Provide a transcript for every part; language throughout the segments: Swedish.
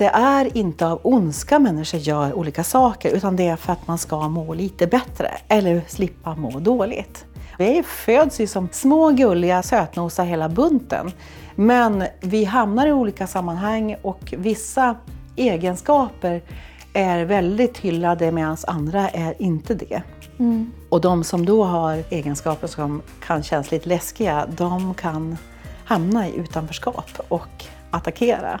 det är inte av ondska människor gör olika saker utan det är för att man ska må lite bättre eller slippa må dåligt. Vi föds ju som små gulliga sötnosar hela bunten. Men vi hamnar i olika sammanhang och vissa egenskaper är väldigt hyllade medan andra är inte det. Mm. Och de som då har egenskaper som kan kännas lite läskiga, de kan hamna i utanförskap och attackera.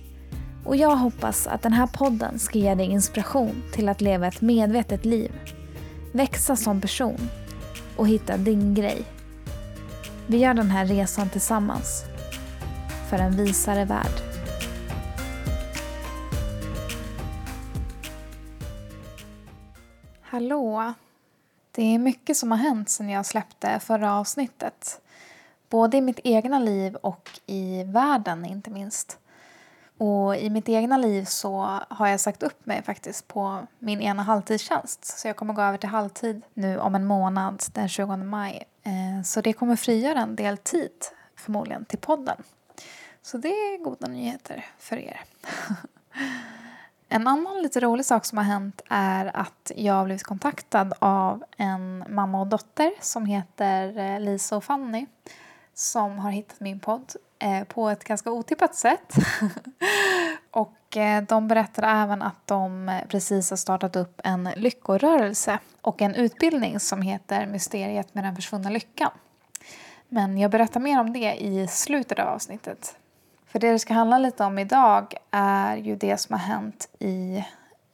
och jag hoppas att den här podden ska ge dig inspiration till att leva ett medvetet liv, växa som person och hitta din grej. Vi gör den här resan tillsammans för en visare värld. Hallå! Det är mycket som har hänt sedan jag släppte förra avsnittet. Både i mitt egna liv och i världen inte minst. Och i mitt egna liv så har jag sagt upp mig faktiskt på min ena halvtidstjänst. Så jag kommer gå över till halvtid nu om en månad, den 20 maj. Eh, så det kommer frigöra en del tid förmodligen till podden. Så det är goda nyheter för er. En annan lite rolig sak som har hänt är att jag har blivit kontaktad av en mamma och dotter som heter eh, Lisa och Fanny som har hittat min podd eh, på ett ganska otippat sätt. och eh, de berättar även att de eh, precis har startat upp en lyckorörelse och en utbildning som heter Mysteriet med den försvunna lyckan. Men jag berättar mer om det i slutet av avsnittet. För det det ska handla lite om idag är ju det som har hänt i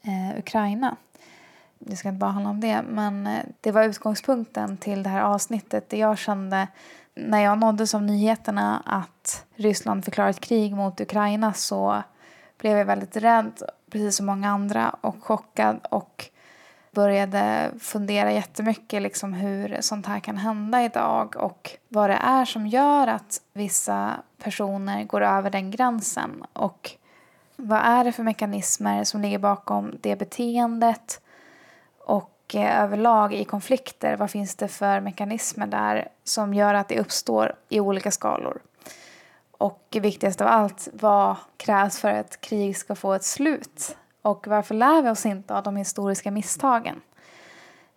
eh, Ukraina. Det ska inte bara handla om det, men eh, det var utgångspunkten till det här avsnittet. Det jag kände när jag nåddes av nyheterna att Ryssland förklarat krig mot Ukraina så blev jag väldigt rädd, precis som många andra, och chockad och började fundera jättemycket liksom hur sånt här kan hända idag och vad det är som gör att vissa personer går över den gränsen och vad är det för mekanismer som ligger bakom det beteendet? Och eh, överlag i konflikter, vad finns det för mekanismer där som gör att det uppstår i olika skalor? Och viktigast av allt, vad krävs för att krig ska få ett slut? Och varför lär vi oss inte av de historiska misstagen?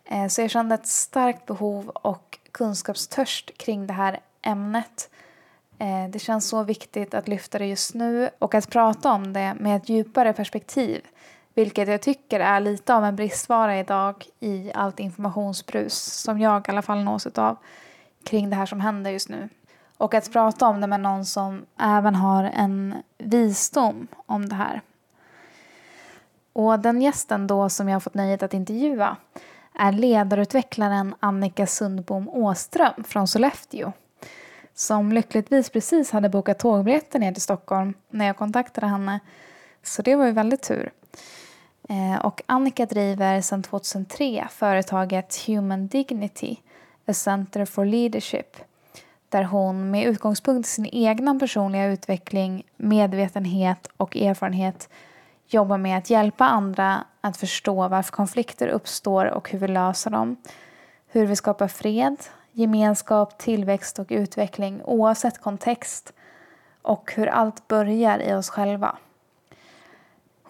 Eh, så jag kände ett starkt behov och kunskapstörst kring det här ämnet. Eh, det känns så viktigt att lyfta det just nu och att prata om det med ett djupare perspektiv. Vilket jag tycker är lite av en bristvara idag i allt informationsbrus som jag i alla fall nås av kring det här som händer just nu. Och att prata om det med någon som även har en visdom om det här. Och den gästen då som jag har fått nöjet att intervjua är ledarutvecklaren Annika Sundbom Åström från Sollefteå som lyckligtvis precis hade bokat tågbiljetter ner till Stockholm när jag kontaktade henne. Så det var ju väldigt tur. Eh, och Annika driver sedan 2003 företaget Human Dignity, A Center for Leadership där hon med utgångspunkt i sin egna personliga utveckling, medvetenhet och erfarenhet jobbar med att hjälpa andra att förstå varför konflikter uppstår och hur vi löser dem. Hur vi skapar fred, gemenskap, tillväxt och utveckling oavsett kontext och hur allt börjar i oss själva.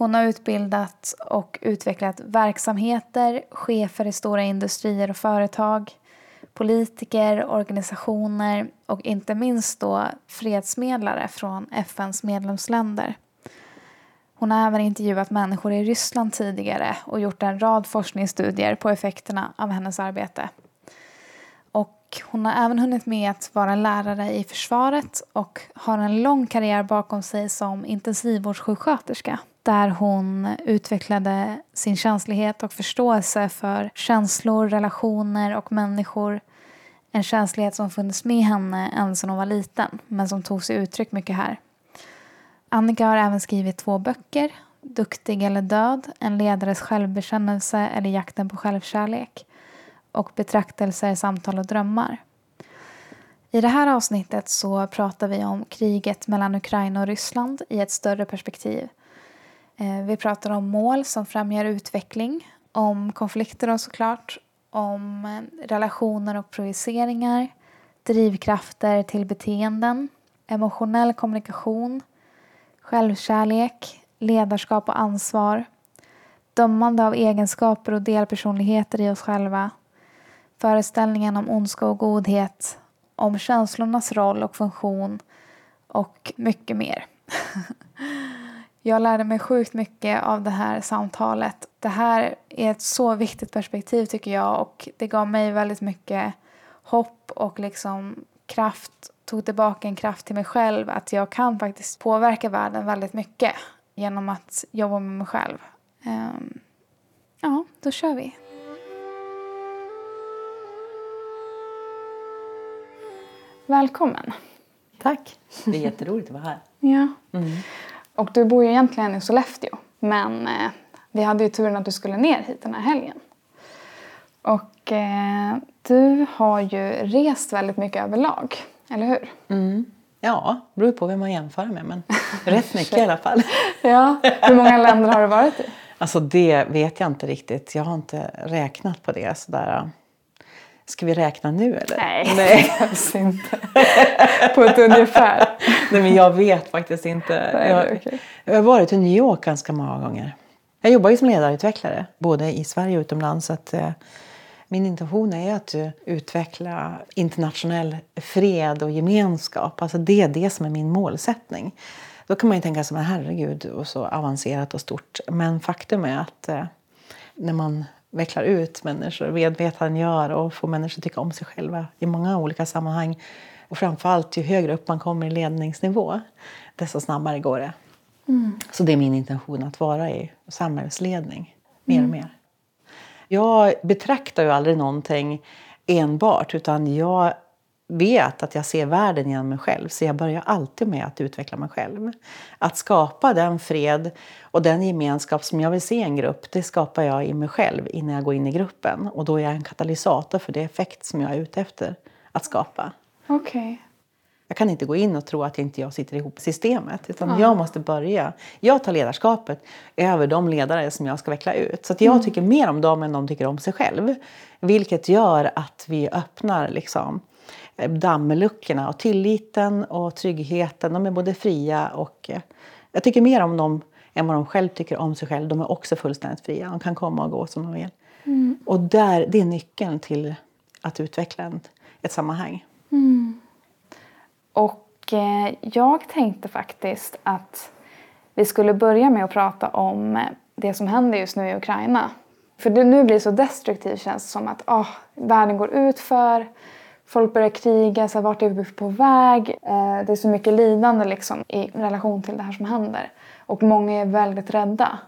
Hon har utbildat och utvecklat verksamheter, chefer i stora industrier och företag, politiker, organisationer och inte minst då fredsmedlare från FNs medlemsländer. Hon har även intervjuat människor i Ryssland tidigare och gjort en rad forskningsstudier på effekterna av hennes arbete. Och hon har även hunnit med att vara lärare i försvaret och har en lång karriär bakom sig som intensivvårdssjuksköterska där hon utvecklade sin känslighet och förståelse för känslor, relationer och människor En känslighet som funnits med henne ända sedan hon var liten men som tog sig uttryck mycket här. Annika har även skrivit två böcker. Duktig eller död, en ledares självbekännelse eller jakten på självkärlek och betraktelser, samtal och drömmar. I det här avsnittet så pratar vi om kriget mellan Ukraina och Ryssland i ett större perspektiv. Eh, vi pratar om mål som främjar utveckling, om konflikter och såklart, om eh, relationer och projiceringar, drivkrafter till beteenden, emotionell kommunikation, självkärlek, ledarskap och ansvar, dömande av egenskaper och delpersonligheter i oss själva, föreställningen om ondska och godhet, om känslornas roll och funktion och mycket mer. Jag lärde mig sjukt mycket av det här samtalet. Det här är ett så viktigt perspektiv tycker jag och det gav mig väldigt mycket hopp och liksom kraft, tog tillbaka en kraft till mig själv att jag kan faktiskt påverka världen väldigt mycket genom att jobba med mig själv. Um, ja, då kör vi. Välkommen. Tack. Det är jätteroligt att vara här. Ja. Mm. Och du bor ju egentligen i Sollefteå. Men eh, vi hade ju turen att du skulle ner hit den här helgen. Och eh, du har ju rest väldigt mycket överlag, eller hur? Mm. Ja, det beror på vem man jämför med men rätt mycket i alla fall. ja, hur många länder har du varit i? Alltså det vet jag inte riktigt. Jag har inte räknat på det sådär. Ska vi räkna nu eller? Nej, Nej. behövs inte. På ett ungefär. Nej men jag vet faktiskt inte. Nej, jag, okay. jag har varit i New York ganska många gånger. Jag jobbar ju som ledarutvecklare både i Sverige och utomlands. Så att, eh, min intention är att uh, utveckla internationell fred och gemenskap. Alltså det är det som är min målsättning. Då kan man ju tänka sig, men herregud, och så avancerat och stort. Men faktum är att uh, när man vecklar ut människor, medvetandegör och får människor att tycka om sig själva i många olika sammanhang. Och framförallt ju högre upp man kommer i ledningsnivå, desto snabbare går det. Mm. Så det är min intention att vara i samhällsledning mer mm. och mer. Jag betraktar ju aldrig någonting enbart utan jag vet att jag ser världen genom mig själv så jag börjar alltid med att utveckla mig själv. Att skapa den fred och den gemenskap som jag vill se i en grupp det skapar jag i mig själv innan jag går in i gruppen och då är jag en katalysator för det effekt som jag är ute efter att skapa. Okay. Jag kan inte gå in och tro att inte jag sitter ihop systemet. Utan ja. jag måste börja. Jag tar ledarskapet över de ledare som jag ska veckla ut. Så jag mm. tycker mer om dem än de tycker om sig själv. Vilket gör att vi öppnar liksom, dammluckorna och tilliten och tryggheten. De är både fria och... Eh, jag tycker mer om dem än vad de själv tycker om sig själv. De är också fullständigt fria. De kan komma och gå som de vill. Mm. Och där, det är nyckeln till att utveckla ett sammanhang. Mm. Och eh, jag tänkte faktiskt att vi skulle börja med att prata om det som händer just nu i Ukraina. För det nu blir det så destruktivt känns det som att oh, världen går ut för folk börjar kriga, så här, vart är vi på väg? Eh, det är så mycket lidande liksom, i relation till det här som händer. Och många är väldigt rädda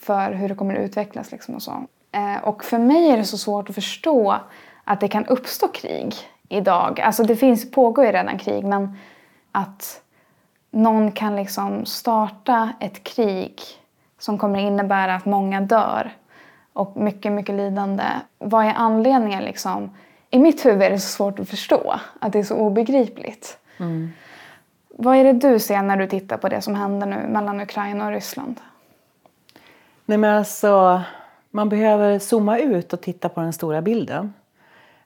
för hur det kommer att utvecklas. Liksom, och, så. Eh, och för mig är det så svårt att förstå att det kan uppstå krig idag. Alltså det finns, pågår ju redan krig men att någon kan liksom starta ett krig som kommer innebära att många dör och mycket, mycket lidande. Vad är anledningen liksom? I mitt huvud är det så svårt att förstå, att det är så obegripligt. Mm. Vad är det du ser när du tittar på det som händer nu mellan Ukraina och Ryssland? Nej men alltså, man behöver zooma ut och titta på den stora bilden.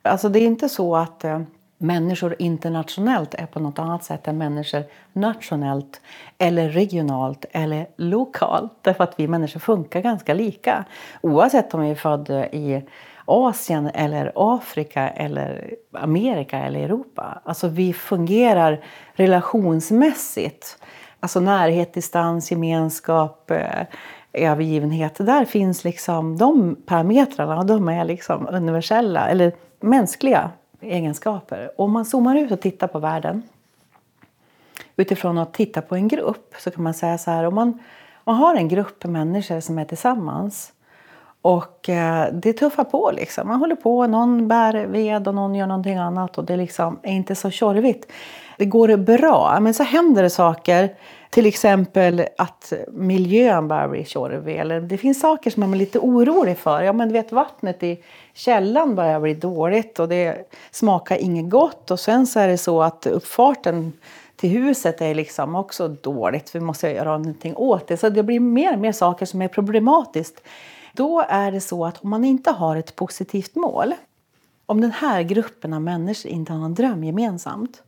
Alltså det är inte så att eh, människor internationellt är på något annat sätt än människor nationellt eller regionalt eller lokalt. Därför att vi människor funkar ganska lika. Oavsett om vi är födda i Asien eller Afrika eller Amerika eller Europa. Alltså vi fungerar relationsmässigt. Alltså närhet, distans, gemenskap, eh, övergivenhet. Där finns liksom de parametrarna och de är liksom universella eller mänskliga egenskaper. Om man zoomar ut och tittar på världen utifrån att titta på en grupp så kan man säga så här. Om man, man har en grupp människor som är tillsammans och eh, det tuffar på liksom. Man håller på, någon bär ved och någon gör någonting annat och det liksom är inte så tjorvigt. Det går bra, men så händer det saker. Till exempel att miljön börjar bli tjorvig. Eller det finns saker som man är lite orolig för. Ja, men du vet vattnet i källan börjar bli dåligt och det smakar inget gott. Och sen så är det så att uppfarten till huset är liksom också dåligt. Vi måste göra någonting åt det. Så det blir mer och mer saker som är problematiskt. Då är det så att om man inte har ett positivt mål, om den här gruppen av människor inte har någon dröm gemensamt,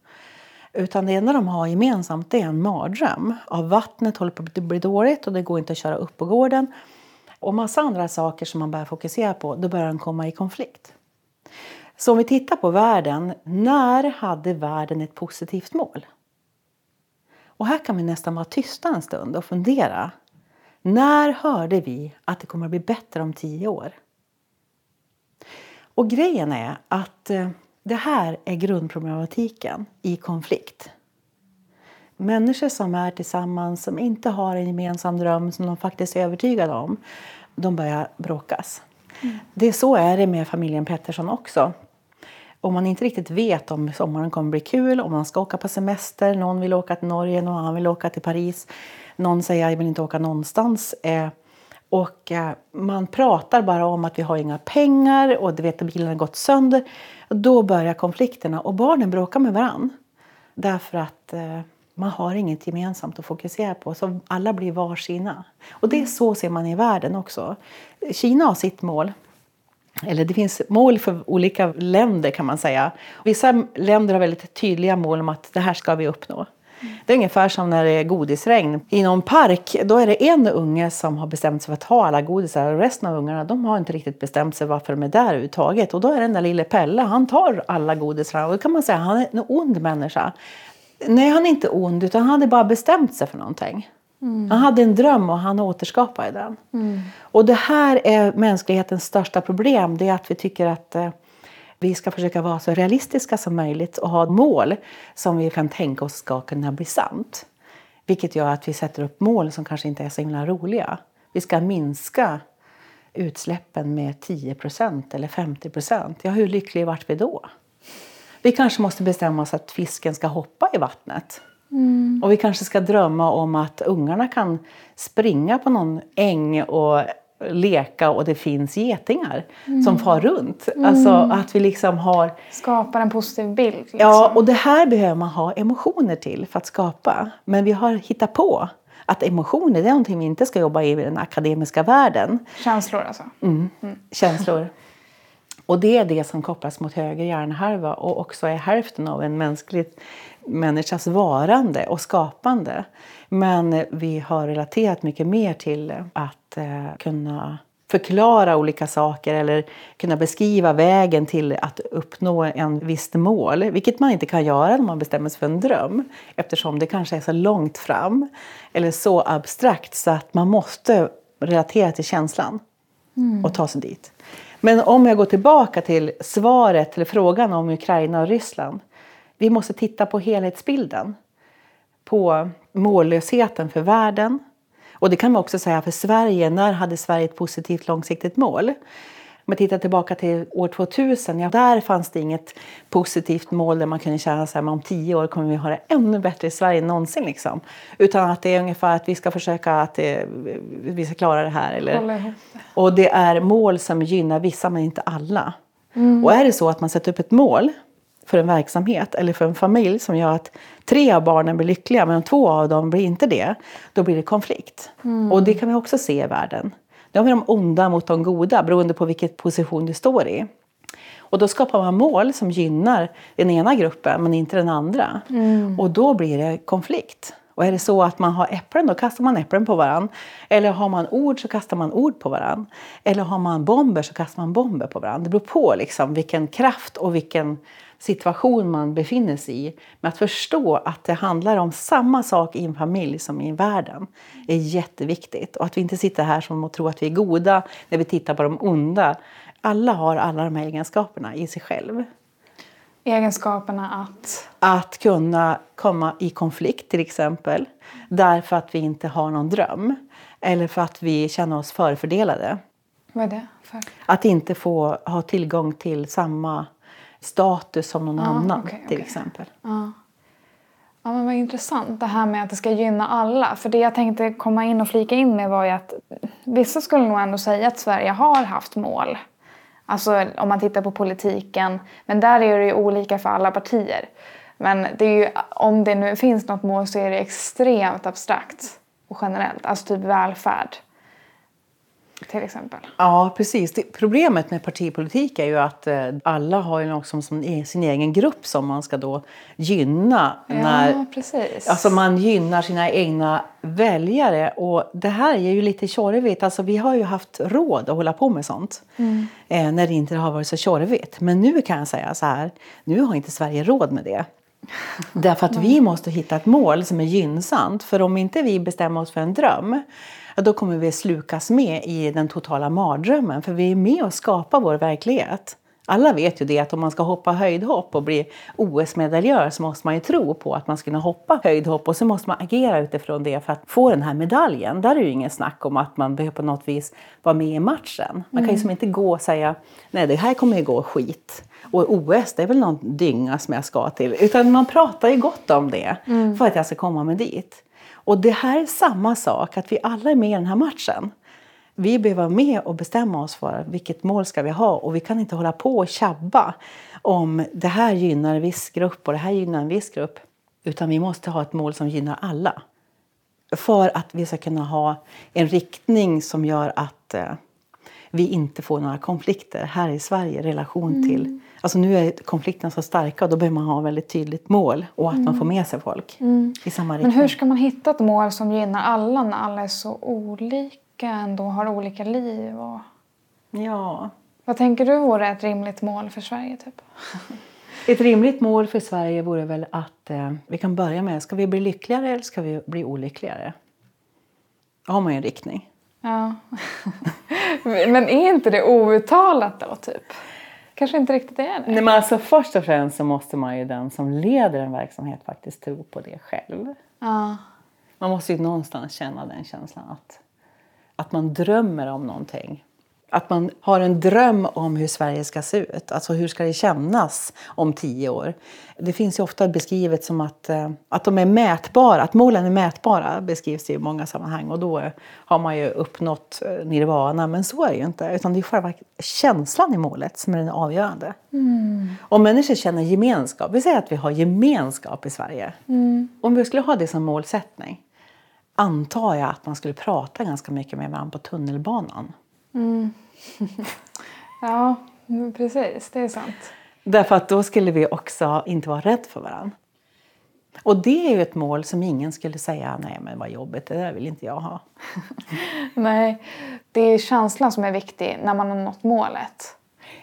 utan det enda de har gemensamt är en mardröm. Av vattnet håller på att bli dåligt och det går inte att köra upp på gården. Och massa andra saker som man börjar fokusera på, då börjar de komma i konflikt. Så om vi tittar på världen, när hade världen ett positivt mål? Och här kan vi nästan vara tysta en stund och fundera. När hörde vi att det kommer att bli bättre om tio år? Och grejen är att eh, det här är grundproblematiken i konflikt. Människor som är tillsammans, som inte har en gemensam dröm som de faktiskt är övertygade om, de börjar bråkas. Mm. Det Så är det med familjen Pettersson också. Om man inte riktigt vet om sommaren kommer bli kul, om man ska åka på semester, någon vill åka till Norge, någon annan vill åka till Paris, någon säger jag vill inte åka någonstans. Eh, och eh, man pratar bara om att vi har inga pengar och du vet, bilen har gått sönder. Då börjar konflikterna och barnen bråkar med varann. Därför att eh, man har inget gemensamt att fokusera på. Så alla blir var sina. Och det är så ser man i världen också. Kina har sitt mål. Eller det finns mål för olika länder kan man säga. Vissa länder har väldigt tydliga mål om att det här ska vi uppnå. Det är ungefär som när det är godisregn. I någon park då är det en unge som har bestämt sig för att ta alla godisar och resten av ungarna de har inte riktigt bestämt sig varför de är där överhuvudtaget. Och då är den där lille Pelle, han tar alla godisar och då kan man säga han är en ond människa. Nej, han är inte ond utan han hade bara bestämt sig för någonting. Mm. Han hade en dröm och han återskapade den. Mm. Och det här är mänsklighetens största problem. Det är att vi tycker att eh, vi ska försöka vara så realistiska som möjligt och ha mål som vi kan tänka oss ska kunna bli sant. Vilket gör att vi sätter upp mål som kanske inte är så himla roliga. Vi ska minska utsläppen med 10% eller 50 Ja, hur lyckliga vart vi då? Vi kanske måste bestämma oss att fisken ska hoppa i vattnet. Mm. Och vi kanske ska drömma om att ungarna kan springa på någon äng och leka och det finns getingar mm. som far runt. Mm. Alltså att vi liksom har... Skapar en positiv bild. Liksom. Ja, och det här behöver man ha emotioner till för att skapa. Men vi har hittat på att emotioner det är någonting vi inte ska jobba i den akademiska världen. Känslor alltså? Mm. mm. Känslor. Och det är det som kopplas mot höger hjärnhalva och också är hälften av en mänsklig människas varande och skapande. Men vi har relaterat mycket mer till att eh, kunna förklara olika saker eller kunna beskriva vägen till att uppnå en visst mål. Vilket man inte kan göra när man bestämmer sig för en dröm eftersom det kanske är så långt fram eller så abstrakt så att man måste relatera till känslan mm. och ta sig dit. Men om jag går tillbaka till svaret eller frågan om Ukraina och Ryssland. Vi måste titta på helhetsbilden. På mållösheten för världen. Och det kan man också säga för Sverige. När hade Sverige ett positivt långsiktigt mål? Om man tittar tillbaka till år 2000, ja, där fanns det inget positivt mål där man kunde känna att om tio år kommer vi ha det ännu bättre i Sverige än någonsin. Liksom. Utan att det är ungefär att vi ska försöka att eh, vi ska klara det här. Eller? Och det är mål som gynnar vissa men inte alla. Mm. Och är det så att man sätter upp ett mål för en verksamhet eller för en familj som gör att tre av barnen blir lyckliga men två av dem blir inte det, då blir det konflikt. Mm. Och det kan vi också se i världen. Då har vi de onda mot de goda beroende på vilken position du står i. Och då skapar man mål som gynnar den ena gruppen men inte den andra. Mm. Och då blir det konflikt. Och är det så att man har äpplen, då kastar man äpplen på varann. Eller har man ord så kastar man ord på varann. Eller har man bomber så kastar man bomber på varann. Det beror på liksom vilken kraft och vilken situation man befinner sig i. Men att förstå att det handlar om samma sak i en familj som i världen är jätteviktigt. Och att vi inte sitter här som och tror att vi är goda när vi tittar på de onda. Alla har alla de här egenskaperna i sig själv. Egenskaperna att? Att kunna komma i konflikt till exempel. Därför att vi inte har någon dröm. Eller för att vi känner oss förfördelade. Vad är det för? Att inte få ha tillgång till samma status som någon annan okej, till exempel. Ja. Ja, men vad intressant det här med att det ska gynna alla. För det jag tänkte komma in och flika in med var ju att vissa skulle nog ändå säga att Sverige har haft mål. Alltså om man tittar på politiken. Men där är det ju olika för alla partier. Men det är ju, om det nu finns något mål så är det extremt abstrakt och generellt. Alltså typ välfärd. Till exempel. Ja, precis. Det, problemet med partipolitik är ju att eh, alla har ju något som, sin egen grupp som man ska då gynna. när, Ja, precis. Alltså man gynnar sina egna väljare och det här är ju lite tjorvigt. Alltså vi har ju haft råd att hålla på med sånt eh, när det inte har varit så tjorvigt. Men nu kan jag säga så här, nu har inte Sverige råd med det. Därför att vi måste hitta ett mål som är gynnsamt. För om inte vi bestämmer oss för en dröm, ja, då kommer vi slukas med i den totala mardrömmen. För vi är med och skapar vår verklighet. Alla vet ju det att om man ska hoppa höjdhopp och bli OS-medaljör så måste man ju tro på att man ska kunna hoppa höjdhopp och så måste man agera utifrån det för att få den här medaljen. Där är det ju ingen snack om att man behöver på något vis vara med i matchen. Man kan ju som inte gå och säga nej det här kommer ju gå skit. Och OS det är väl någon dynga som jag ska till. Utan man pratar ju gott om det för att jag ska komma med dit. Och det här är samma sak, att vi alla är med i den här matchen. Vi behöver vara med och bestämma oss för vilket mål ska vi ha och vi kan inte hålla på och tjabba om det här gynnar en viss grupp och det här gynnar en viss grupp. Utan vi måste ha ett mål som gynnar alla. För att vi ska kunna ha en riktning som gör att eh, vi inte får några konflikter här i Sverige i relation till... Mm. Alltså nu är konflikterna så starka och då behöver man ha väldigt tydligt mål och att man får med sig folk i samma Men riktning. hur ska man hitta ett mål som gynnar alla när alla är så olika ändå, har olika liv? Och... Ja, Vad tänker du vore ett rimligt mål för Sverige? Typ? Ett rimligt mål för Sverige vore väl att eh, vi kan börja med, ska vi bli lyckligare eller ska vi bli olyckligare? Då har man ju en riktning. Ja. Men är inte det outtalat då, typ? Kanske inte riktigt är det? Nej, men alltså, först och främst så måste man ju den som leder en verksamhet faktiskt tro på det själv. Ja. Man måste ju någonstans känna den känslan att, att man drömmer om någonting. Att man har en dröm om hur Sverige ska se ut. Alltså hur ska det kännas om tio år? Det finns ju ofta beskrivet som att, eh, att de är mätbara, att målen är mätbara beskrivs i många sammanhang och då har man ju uppnått eh, nirvana. Men så är det ju inte, utan det är själva känslan i målet som är den avgörande. Om människor känner gemenskap, vi säger att vi har gemenskap i Sverige. Om vi skulle ha det som målsättning antar jag att man skulle prata ganska mycket med varandra på tunnelbanan. ja, men precis. Det är sant. Därför att då skulle vi också inte vara rädda för varandra. Och det är ju ett mål som ingen skulle säga, nej men vad jobbigt, det där vill inte jag ha. Nej, det är känslan som är viktig när man har nått målet.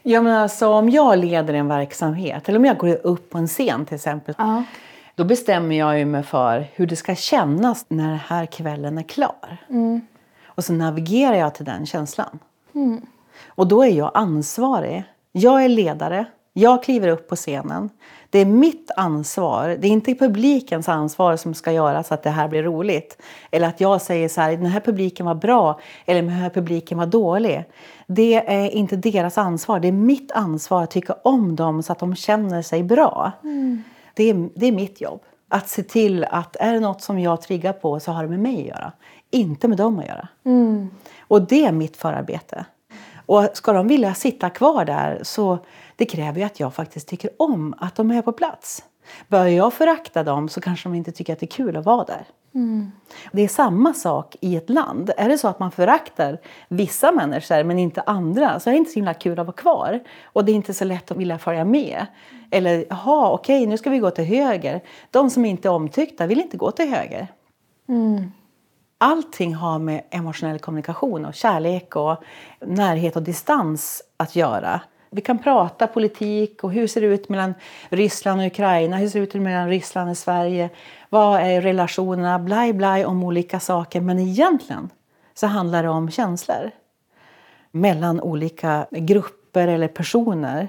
Ja men alltså om jag leder en verksamhet, eller om jag går upp på en scen till exempel. Ja. Då bestämmer jag ju mig för hur det ska kännas när den här kvällen är klar. Och så navigerar jag till den känslan. Och då är jag ansvarig. Jag är ledare. Jag kliver upp på scenen. Det är mitt ansvar. Det är inte publikens ansvar som ska göra så att det här blir roligt. Eller att jag säger så här, den här publiken var bra eller den här publiken var dålig. Det är inte deras ansvar. Det är mitt ansvar att tycka om dem så att de känner sig bra. Det, är, det är mitt jobb. Att se till att är det något som jag triggar på så har det med mig att göra. Inte med dem att göra. Och det är mitt förarbete. Och ska de vilja sitta kvar där så det kräver ju att jag faktiskt tycker om att de är på plats. Börjar jag förakta dem så kanske de inte tycker att det är kul att vara där. Det är samma sak i ett land. Är det så att man föraktar vissa människor men inte andra så är det inte så himla kul att vara kvar. Och det är inte så lätt att vilja följa med. Eller, jaha, okej, nu ska vi gå till höger. De som inte är omtyckta vill inte gå till höger. Allting har med emotionell kommunikation och kärlek och närhet och distans att göra. Vi kan prata politik och hur ser det ut mellan Ryssland och Ukraina? Hur ser det ut mellan Ryssland och Sverige? Vad är relationerna? Blaj, blaj om olika saker. Men egentligen så handlar det om känslor mellan olika grupper eller personer.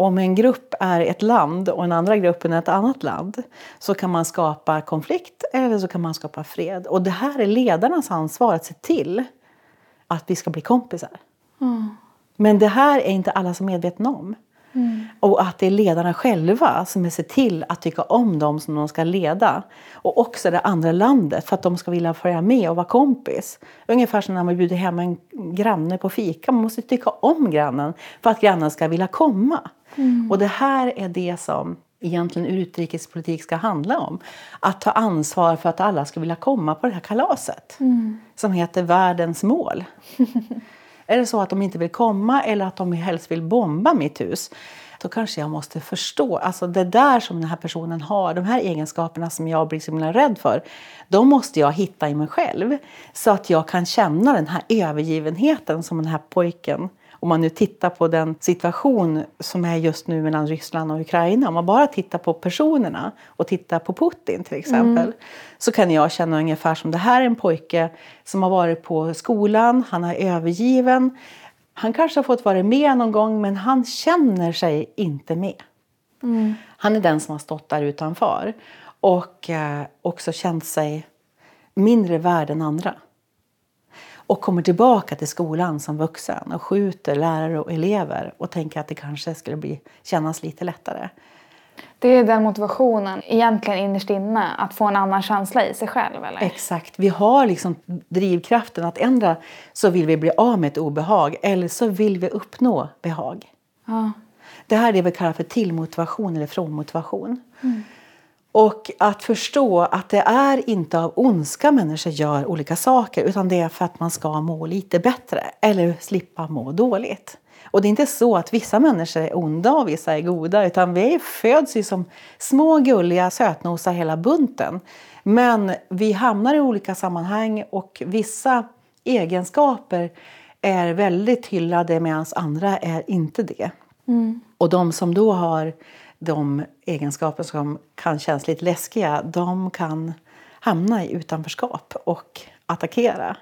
Om en grupp är ett land och en andra gruppen är ett annat land så kan man skapa konflikt eller så kan man skapa fred. Och det här är ledarnas ansvar att se till att vi ska bli kompisar. Men det här är inte alla som är medvetna om. Och att det är ledarna själva som ser till att tycka om dem som de ska leda. Och också det andra landet för att de ska vilja följa med och vara kompis. Ungefär som när man bjuder hem en granne på fika. Man måste tycka om grannen för att grannen ska vilja komma. Och det här är det som egentligen utrikespolitik ska handla om. Att ta ansvar för att alla ska vilja komma på det här kalaset. Som heter världens mål. Är det så att de inte vill komma eller att de helst vill bomba mitt hus då kanske jag måste förstå. Alltså det där som den här personen har, de här egenskaperna som jag blir så himla rädd för. De måste jag hitta i mig själv. Så att jag kan känna den här övergivenheten som den här pojken om man nu tittar på den situation som är just nu mellan Ryssland och Ukraina, om man bara tittar på personerna och tittar på Putin till exempel, mm. så kan jag känna ungefär som det här är en pojke som har varit på skolan, han är övergiven. Han kanske har fått vara med någon gång men han känner sig inte med. Mm. Han är den som har stått där utanför och eh, också känt sig mindre värd än andra och kommer tillbaka till skolan som vuxen och skjuter lärare och elever och tänker att det kanske skulle bli, kännas lite lättare. Det är den motivationen egentligen innerst inne, att få en annan känsla i sig själv? Eller? Exakt. Vi har liksom drivkraften att ändra så vill vi bli av med ett obehag eller så vill vi uppnå behag. Ja. Det här är det vi kallar för tillmotivation eller frånmotivation. Mm. Och att förstå att det är inte av ondska människor gör olika saker utan det är för att man ska må lite bättre eller slippa må dåligt. Och det är inte så att vissa människor är onda och vissa är goda utan vi föds ju som små gulliga sötnosar hela bunten. Men vi hamnar i olika sammanhang och vissa egenskaper är väldigt hyllade medan andra är inte det. Mm. Och de som då har de egenskaper som kan kännas lite läskiga, de kan hamna i utanförskap och attackera.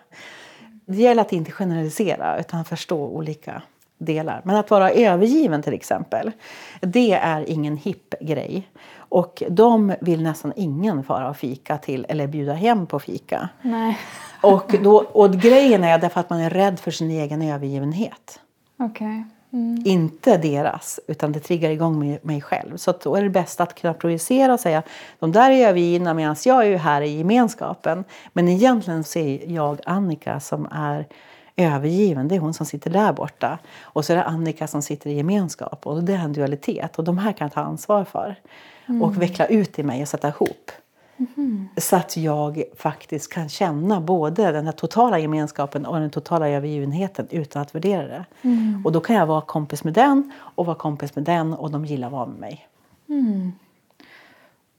Det gäller att inte generalisera utan förstå olika delar. Men att vara övergiven till exempel, det är ingen hipp grej. Och de vill nästan ingen fara och fika till eller bjuda hem på fika. Nej. Och, då, och grejen är därför att man är rädd för sin egen övergivenhet. Okay. Mm. Inte deras, utan det triggar igång mig, själv. Så då är det bäst att kunna projicera och säga de där är övergivna medan jag är här i gemenskapen. Men egentligen ser jag Annika som är övergiven. Det är hon som sitter där borta. Och så är det Annika som sitter i gemenskap. Och det är en dualitet. Och de här kan jag ta ansvar för. Mm. Och veckla ut i mig och sätta ihop. Mm. Så att jag faktiskt kan känna både den här totala gemenskapen och den totala övergivenheten utan att värdera det. Mm. Och då kan jag vara kompis med den och vara kompis med den och de gillar att vara med mig. Mm.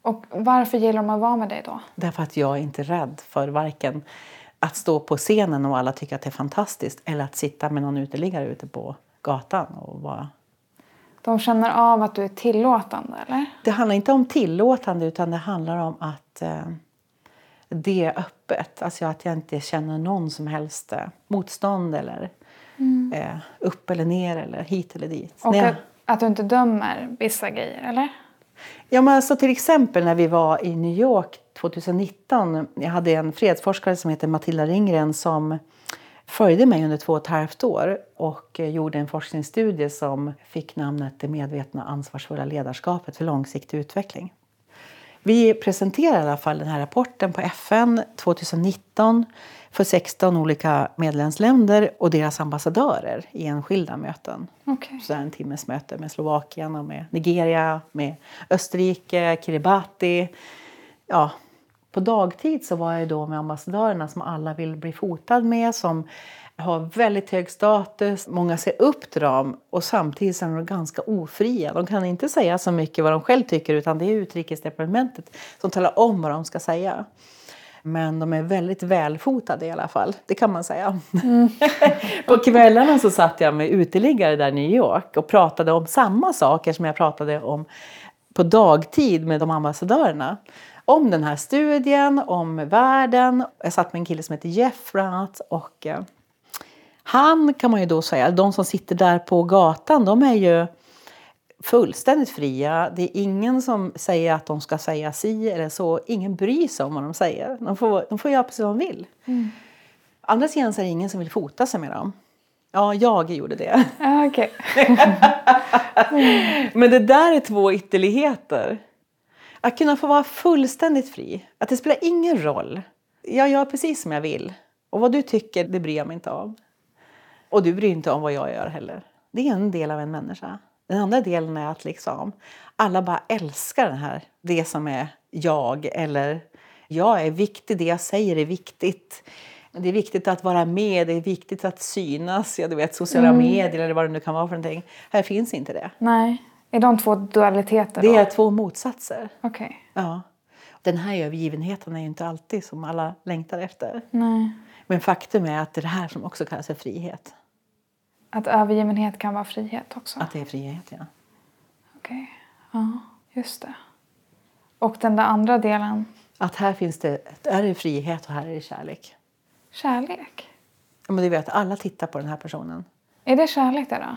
Och varför gillar de att vara med dig då? Därför att jag är inte rädd för varken att stå på scenen och alla tycker att det är fantastiskt eller att sitta med någon uteliggare ute på gatan och vara de känner av att du är tillåtande, eller? Det handlar inte om tillåtande, utan det handlar om att eh, det är öppet. Alltså att jag inte känner någon som helst eh, motstånd eller mm. eh, upp eller ner eller hit eller dit. Och att, att, du inte dömer vissa grejer, eller? Ja, men alltså till exempel när vi var i New York 2019. Jag hade en fredsforskare som heter Matilda Ringgren som följde mig under två och ett halvt år och gjorde en forskningsstudie som fick namnet Det medvetna ansvarsfulla ledarskapet för långsiktig utveckling. Vi presenterade i alla fall den här rapporten på FN 2019 för 16 olika medlemsländer och deras ambassadörer i enskilda möten. Okay. Så en timmes möte med Slovakien och med Nigeria, med Österrike, Kiribati. Ja, på dagtid så var jag då med ambassadörerna som alla vill bli fotad med, som har väldigt hög status. Många ser upp till dem och samtidigt är de ganska ofria. De kan inte säga så mycket vad de själv tycker utan det är utrikesdepartementet som talar om vad de ska säga. Men de är väldigt välfotade i alla fall, det kan man säga. Mm. på kvällarna så satt jag med uteliggare där i New York och pratade om samma saker som jag pratade om på dagtid med de ambassadörerna om den här studien, om världen. Jag satt med en kille som heter Jeff bland annat. Och, eh, han kan man ju då säga, de som sitter där på gatan, de är ju fullständigt fria. Det är ingen som säger att de ska säga si eller så. Ingen bryr sig om vad de säger. De får, de får göra precis vad de vill. Mm. Andra sidan så är det ingen som vill fota sig med dem. Ja, jag gjorde det. Ja, okej. Men det där är två ytterligheter. Att kunna få vara fullständigt fri. Att det spelar ingen roll. Jag gör precis som jag vill. Och vad du tycker, det bryr jag mig inte om. Och du bryr inte om vad jag gör heller. Det är en del av en människa. Den andra delen är att liksom alla bara älskar den här, det som är jag. Eller jag är viktig, det jag säger är viktigt. Det är viktigt att vara med, det är viktigt att synas. Ja, du vet, sociala medier eller vad det nu kan vara för någonting. Här finns inte det. Nej. Är de två dualiteter Det då? är två motsatser. Okej. Ja. Den här övergivenheten är ju inte alltid som alla längtar efter. Nej. Men faktum är att det är det här som också kallas för frihet. Att övergivenhet kan vara frihet också? Att det är frihet, ja. Okej. Ja, just det. Och den där andra delen, Att här finns det, här är det frihet och här är det kärlek. kärlek. Ja, Men du vet, alla tittar på den här personen. Är det kärlek det då?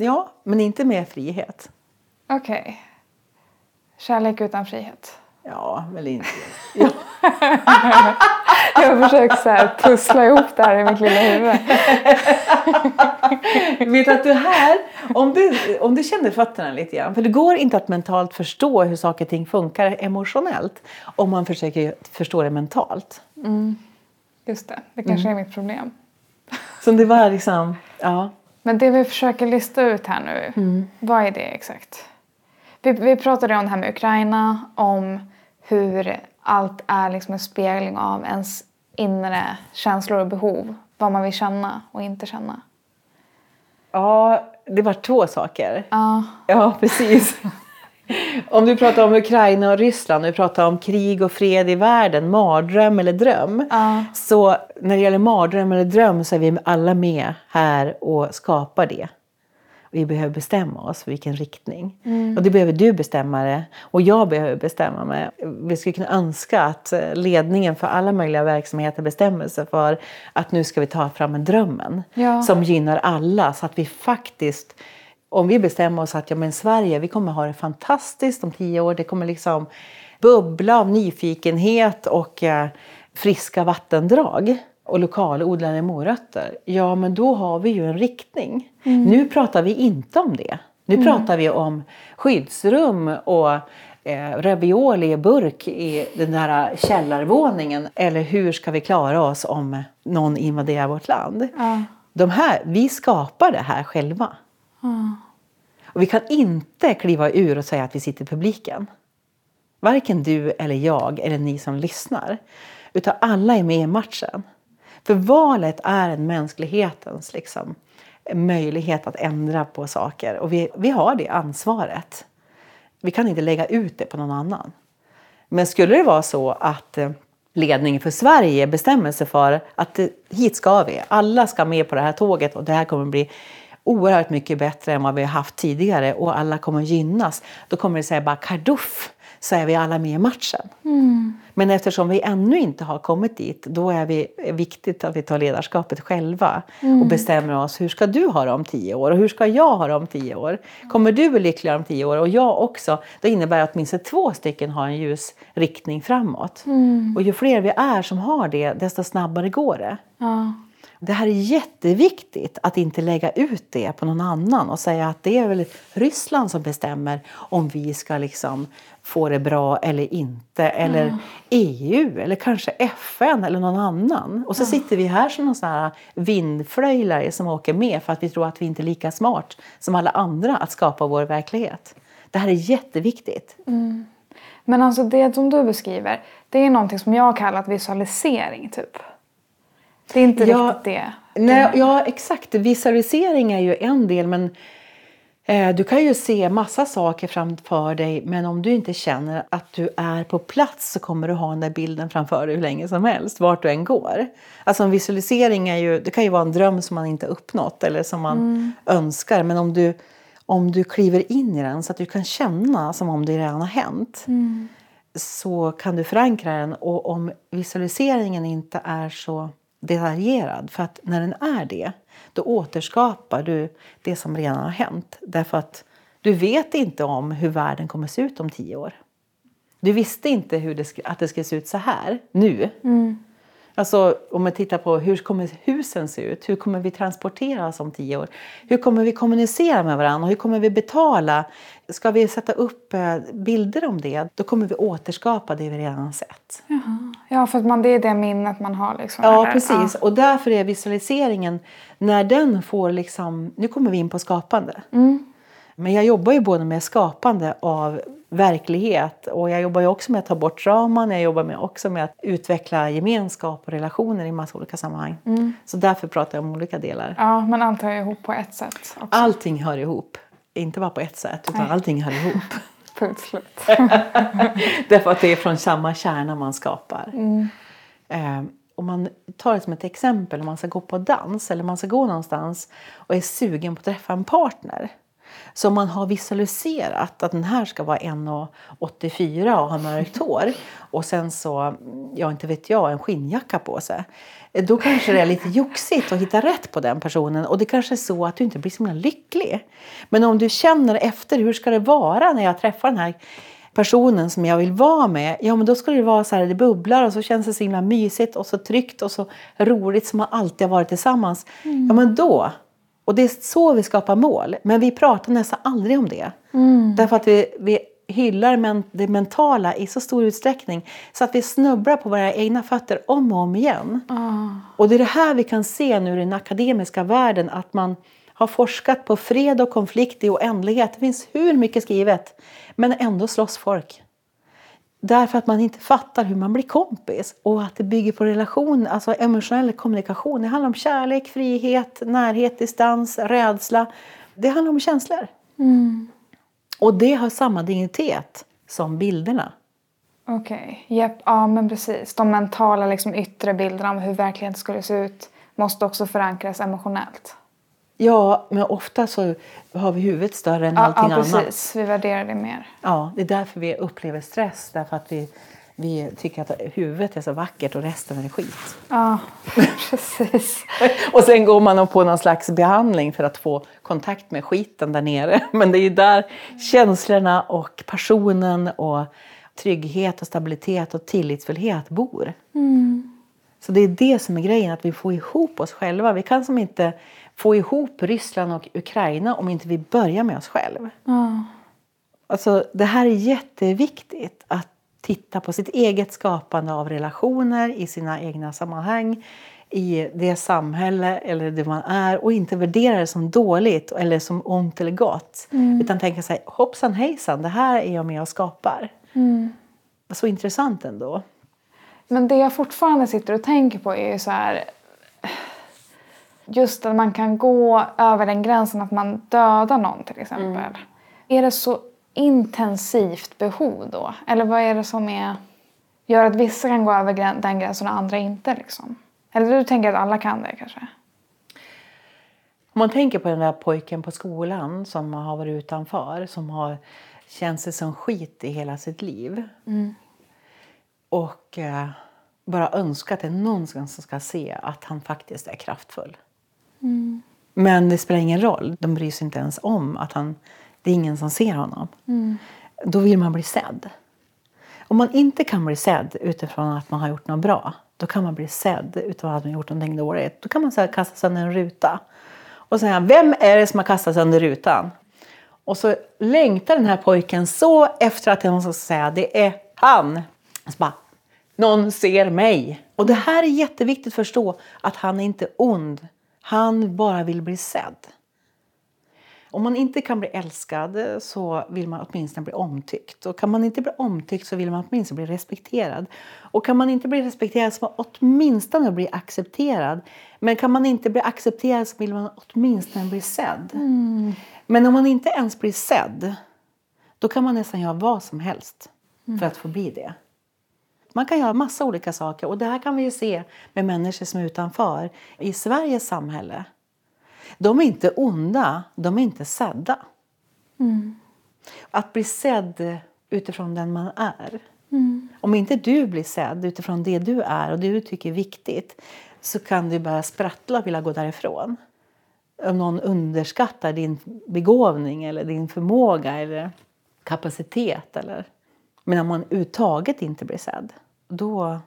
Ja, men inte med frihet. Okej. Kärlek utan frihet. Ja, väl inte. Ja. Jag har försökt så här pussla ihop det här i mitt lilla huvud. Vet att du här, om du, om du känner fötterna lite grann, för det går inte att mentalt förstå hur saker och ting funkar emotionellt om man försöker förstå det mentalt. Just det, det kanske är mitt problem. Så det var liksom, ja. Men det vi försöker lista ut här nu, vad är det exakt? Vi, vi pratade om det här med Ukraina, om hur allt är liksom en spegling av ens inre känslor och behov. Vad man vill känna och inte känna. Ja, det var två saker. Ja, Ja, precis. Om du pratar om Ukraina och Ryssland, du pratar om krig och fred i världen, mardröm eller dröm. Ja. Så när det gäller mardröm eller dröm så är vi alla med här och skapar det. Vi behöver bestämma oss för vilken riktning. Och det behöver du bestämma det. Och jag behöver bestämma mig. Vi skulle kunna önska att ledningen för alla möjliga verksamheter bestämmer sig för att nu ska vi ta fram en drömmen. Ja. Som gynnar alla så att vi faktiskt om vi bestämmer oss att ja, men Sverige vi kommer ha det fantastiskt om tio år. Det kommer liksom bubbla av nyfikenhet och eh, friska vattendrag och lokalodlade morötter. Ja, men då har vi ju en riktning. Nu pratar vi inte om det. Nu pratar vi om skyddsrum och eh, ravioli i burk i den där källarvåningen. Eller hur ska vi klara oss om någon invaderar vårt land? Ja. De här, vi skapar det här själva. Och vi kan inte kliva ur och säga att vi sitter i publiken. Varken du eller jag eller ni som lyssnar. Utan alla är med i matchen. För valet är en mänsklighetens liksom, möjlighet att ändra på saker. Och vi, vi har det ansvaret. Vi kan inte lägga ut det på någon annan. Men skulle det vara så att eh, ledningen för Sverige bestämmer sig för att eh, hit ska vi, alla ska med på det här tåget och det här kommer bli oerhört mycket bättre än vad vi har haft tidigare och alla kommer gynnas. Då kommer det säga bara karduff så är vi alla med i matchen. Men eftersom vi ännu inte har kommit dit då är det viktigt att vi tar ledarskapet själva och bestämmer oss hur ska du ha det om tio år och hur ska jag ha det om tio år. Kommer du bli lyckligare om tio år och jag också. Det innebär att åtminstone två stycken har en ljus riktning framåt. Och ju fler vi är som har det desto snabbare går det. Ja. Det här är jätteviktigt att inte lägga ut det på någon annan och säga att det är väl Ryssland som bestämmer om vi ska liksom få det bra eller inte. Eller EU eller kanske FN eller någon annan. Och så sitter vi här som någon sån här vindflöjlare som åker med för att vi tror att vi inte är lika smart som alla andra att skapa vår verklighet. Det här är jätteviktigt. Men alltså det som du beskriver, det är någonting som jag har kallat visualisering typ. Det är inte Ja, riktigt det. Nej, ja, exakt. Visualisering är ju en del, men eh, du kan ju se massa saker framför dig, men om du inte känner att du är på plats så kommer du ha den där bilden framför dig hur länge som helst, vart du än går. Alltså en visualisering är ju, det kan ju vara en dröm som man inte uppnått eller som man önskar, men om du, om du kliver in i den så att du kan känna som om det redan har hänt så kan du förankra den. Och om visualiseringen inte är så detaljerad, för att när den är det, då återskapar du det som redan har hänt. Därför att du vet inte om hur världen kommer se ut om tio år. Du visste inte hur det, att det skulle se ut så här nu. Alltså om man tittar på hur kommer husen se ut? Hur kommer vi transportera oss om tio år? Hur kommer vi kommunicera med varandra? Hur kommer vi betala? Ska vi sätta upp eh, bilder om det, då kommer vi återskapa det vi redan sett. Jaha. Ja, för man, det är det minnet man har. Liksom, Ja, eller? precis. Och därför är visualiseringen, när den får liksom... Nu kommer vi in på skapande. Mm. Men jag jobbar ju både med skapande av verklighet och jag jobbar ju också med att ta bort raman. Jag jobbar med också med att utveckla gemenskap och relationer i massa olika sammanhang. Så därför pratar jag om olika delar. Ja, men allt hör ihop på ett sätt också. Allting hör ihop. Inte bara på ett sätt, utan Nej. allting hör ihop. Punkt slut. Därför att det är från samma kärna man skapar. Eh, om man tar det som ett exempel, om man ska gå på dans eller man ska gå någonstans och är sugen på att träffa en partner. Så om man har visualiserat att den här ska vara 1,84 och ha mörkt hår och sen så, ja inte vet jag, en skinnjacka på sig. Eh, Då kanske det är lite joxigt att hitta rätt på den personen och det kanske är så att du inte blir så himla lycklig. Men om du känner efter, hur ska det vara när jag träffar den här personen som jag vill vara med, ja men då skulle det vara så här, det bubblar och så känns det så himla mysigt och så tryggt och så roligt som man alltid har varit tillsammans. Ja men då, och det är så vi skapar mål, men vi pratar nästan aldrig om det. Därför att vi, vi hyllar men, det mentala i så stor utsträckning så att vi snubblar på våra egna fötter om och om igen. Och det är det här vi kan se nu i den akademiska världen att man har forskat på fred och konflikt i oändlighet. Det finns hur mycket skrivet. Men ändå slåss folk. Därför att man inte fattar hur man blir kompis. Och att det bygger på relation, alltså emotionell kommunikation. Det handlar om kärlek, frihet, närhet, distans, rädsla. Det handlar om känslor. Och det har samma dignitet som bilderna. Okej, Japp, ja men precis. De mentala liksom, yttre bilderna om hur verkligheten skulle se ut måste också förankras emotionellt. Ja, men ofta så har vi huvudet större än Ja, allting ja annat. precis. Vi värderar det mer. Ja, det är därför vi upplever stress. Därför att vi, vi tycker att huvudet är så vackert och resten är skit. Ja, precis. Och sen går man på någon slags behandling för att få kontakt med skiten där nere. Men det är ju där känslorna och passionen och trygghet och stabilitet och tillitsfullhet bor. Så det är det som är grejen, att vi får ihop oss själva. Vi kan som inte få ihop Ryssland och Ukraina om inte vi börjar med oss själva. Ja. Alltså, det här är jätteviktigt att titta på sitt eget skapande av relationer i sina egna sammanhang i det samhälle eller det man är och inte värdera det som dåligt eller som ont eller gott. Utan tänka sig hoppsan hejsan, det här är jag med och skapar. Så intressant ändå. Men det jag fortfarande sitter och tänker på är ju så här... Just att man kan gå över den gränsen att man dödar någon till exempel. Är det så intensivt behov då? Eller vad är det som är, gör att vissa kan gå över den gränsen och andra inte? Liksom? Eller du tänker att alla kan det kanske? Om man tänker på den där pojken på skolan som har varit utanför, som har känt sig som skit i hela sitt liv. Och eh, bara önskat att någon som ska se att han faktiskt är kraftfull. Men det spelar ingen roll. De bryr sig inte ens om att han, det är ingen som ser honom. Då vill man bli sedd. Om man inte kan bli sedd utifrån att man har gjort något bra, då kan man bli sedd utifrån att man har gjort någonting dåligt. Då kan man så här kasta sönder en ruta och säga, vem är det som har kastat sönder rutan? Och så längtar den här pojken så efter att någon ska säga, det är han. Så bara, någon ser mig. Och det här är jätteviktigt att förstå, att han är inte ond. Han bara vill bli sedd. Om man inte kan bli älskad så vill man åtminstone bli omtyckt. Och kan man inte bli omtyckt så vill man åtminstone bli respekterad. Och kan man inte bli respekterad så vill man åtminstone bli accepterad. Men kan man inte bli accepterad så vill man åtminstone bli sedd. Men om man inte ens blir sedd, då kan man nästan göra vad som helst för att få bli det. Man kan göra massa olika saker och det här kan vi ju se med människor som är utanför i Sveriges samhälle. De är inte onda, de är inte sedda. Att bli sedd utifrån den man är. Om inte du blir sedd utifrån det du är och det du tycker är viktigt så kan du bara sprattla och vilja gå därifrån. Om någon underskattar din begåvning eller din förmåga eller kapacitet. Eller... Men om man uttaget inte blir sedd, då,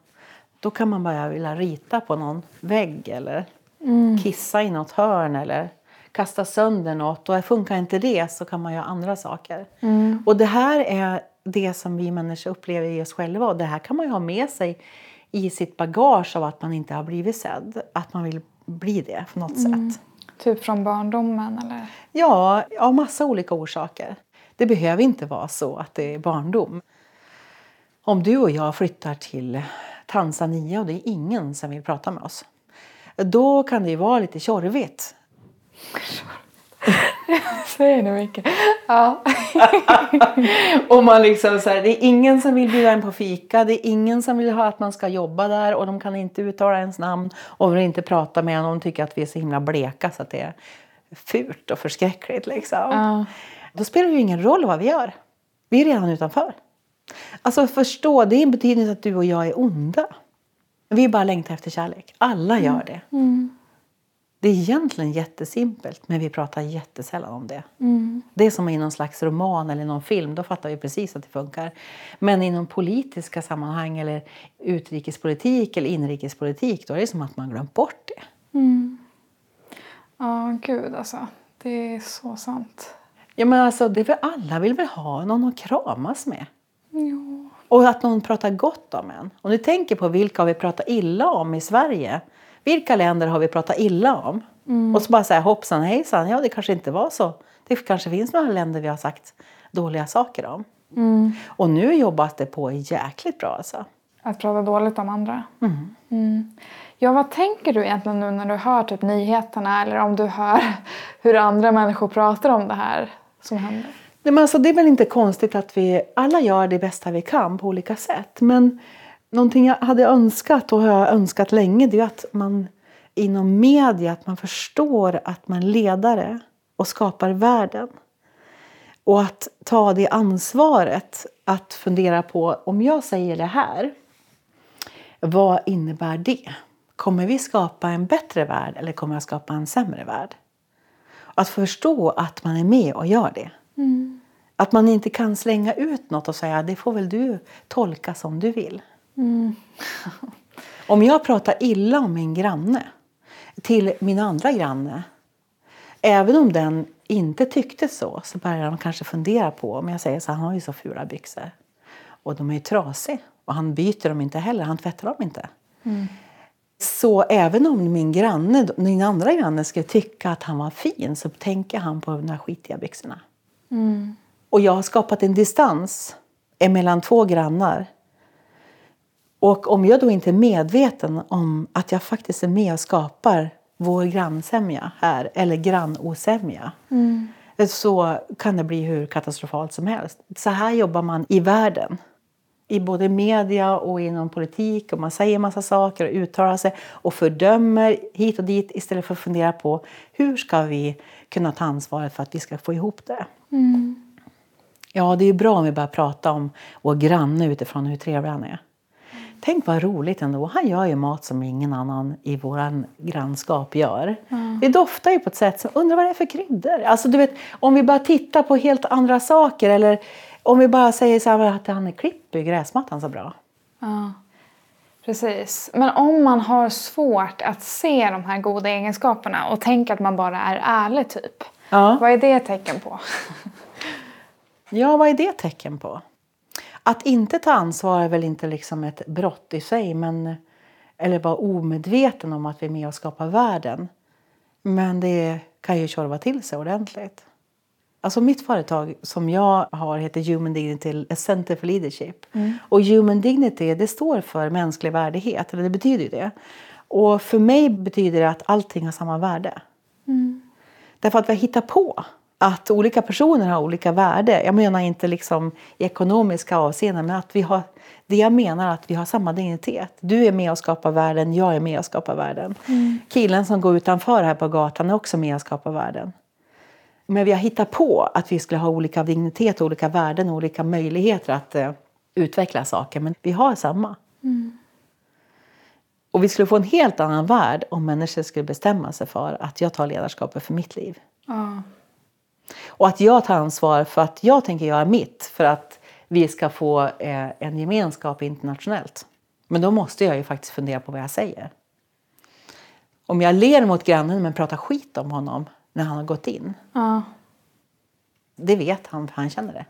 då kan man bara vilja rita på någon vägg eller Mm. kissa i något hörn eller kasta sönder något. Och funkar inte det så kan man göra andra saker. Mm. Och det här är det som vi människor upplever i oss själva. Och det här kan man ha med sig i sitt bagage av att man inte har blivit sedd. Att man vill bli det på något Mm. sätt. Typ från barndomen eller? Ja, av massa olika orsaker. Det behöver inte vara så att det är barndom. Om du och jag flyttar till Tanzania och det är ingen som vill prata med oss. Då kan det ju vara lite tjorvigt. Säger du mycket? Ja. Och man liksom så här, det är ingen som vill bjuda en på fika, det är ingen som vill ha att man ska jobba där och de kan inte uttala ens namn och vill inte prata med en och de tycker att vi är så himla bleka så att det är fult och förskräckligt. Liksom. Ja. Då spelar det ju ingen roll vad vi gör. Vi är redan utanför. Alltså förstå, det betyder inte att du och jag är onda. Vi bara längtar efter kärlek. Alla gör det. Det är egentligen jättesimpelt, men vi pratar jättesällan om det. Det är som i någon slags roman eller någon film, då fattar vi precis att det funkar. Men inom politiska sammanhang eller utrikespolitik eller inrikespolitik, då är det som att man glömt bort det. Ja, gud alltså. Det är så sant. Ja, men alltså, det är väl alla vill väl ha någon att kramas med. Jo. Och att någon pratar gott om en. Om du tänker på vilka har vi pratat illa om i Sverige. Vilka länder har vi pratat illa om? Och så bara säga hoppsan hejsan, ja det kanske inte var så. Det kanske finns några länder vi har sagt dåliga saker om. Och nu jobbas det på jäkligt bra alltså. Att prata dåligt om andra. Mm. Ja, vad tänker du egentligen nu när du hör typ nyheterna eller om du hör hur andra människor pratar om det här som händer? Nej, men alltså, det är väl inte konstigt att vi alla gör det bästa vi kan på olika sätt. Men någonting jag hade önskat och har önskat länge det är att man inom media att man förstår att man är ledare och skapar världen. Och att ta det ansvaret att fundera på om jag säger det här, vad innebär det? Kommer vi skapa en bättre värld eller kommer jag skapa en sämre värld? Att förstå att man är med och gör det. Att man inte kan slänga ut något och säga det får väl du tolka som du vill. om jag pratar illa om min granne till min andra granne. Även om den inte tyckte så så börjar de kanske fundera på om jag säger så han har ju så fula byxor. Och de är ju trasiga. Och han byter dem inte heller, han tvättar dem inte. Så även om min granne, min andra granne skulle tycka att han var fin så tänker han på de där skitiga byxorna. Och jag har skapat en distans mellan två grannar. Och om jag då inte är medveten om att jag faktiskt är med och skapar vår grannsämja här, eller grannosämja, så kan det bli hur katastrofalt som helst. Så här jobbar man i världen. I både media och inom politik. Och man säger massa saker och uttalar sig och fördömer hit och dit istället för att fundera på hur ska vi kunna ta ansvaret för att vi ska få ihop det. Ja, det är ju bra om vi börjar prata om vår granne utifrån hur trevlig han är. Tänk vad roligt ändå. Han gör ju mat som ingen annan i våran grannskap gör. Det doftar ju på ett sätt som, undrar vad det är för kryddor? Alltså du vet, om vi bara tittar på helt andra saker eller om vi bara säger så här att han klipper gräsmattan så bra. Ja, precis. Men om man har svårt att se de här goda egenskaperna och tänker att man bara är ärlig typ. Ja. Vad är det tecken på? Ja, vad är det tecken på? Att inte ta ansvar är väl inte liksom ett brott i sig, men, eller vara omedveten om att vi är med och skapar världen. Men det kan ju tjorva till sig ordentligt. Alltså mitt företag som jag har heter Human Dignity a Center for Leadership. Och Human Dignity det står för mänsklig värdighet, eller det betyder ju det. Och för mig betyder det att allting har samma värde. Därför att vi hittar på att olika personer har olika värde. Jag menar inte liksom i ekonomiska avseenden, men att vi har, det jag menar är att vi har samma dignitet. Du är med och skapar världen, jag är med och skapar världen. Killen som går utanför här på gatan är också med och skapar världen. Men vi har hittat på att vi skulle ha olika dignitet, olika värden och olika möjligheter att eh, utveckla saker. Men vi har samma. Och vi skulle få en helt annan värld om människor skulle bestämma sig för att jag tar ledarskapet för mitt liv. Ja. Och att jag tar ansvar för att jag tänker göra mitt för att vi ska få eh, en gemenskap internationellt. Men då måste jag ju faktiskt fundera på vad jag säger. Om jag ler mot grannen men pratar skit om honom när han har gått in. Ja. Det vet han, för han känner det.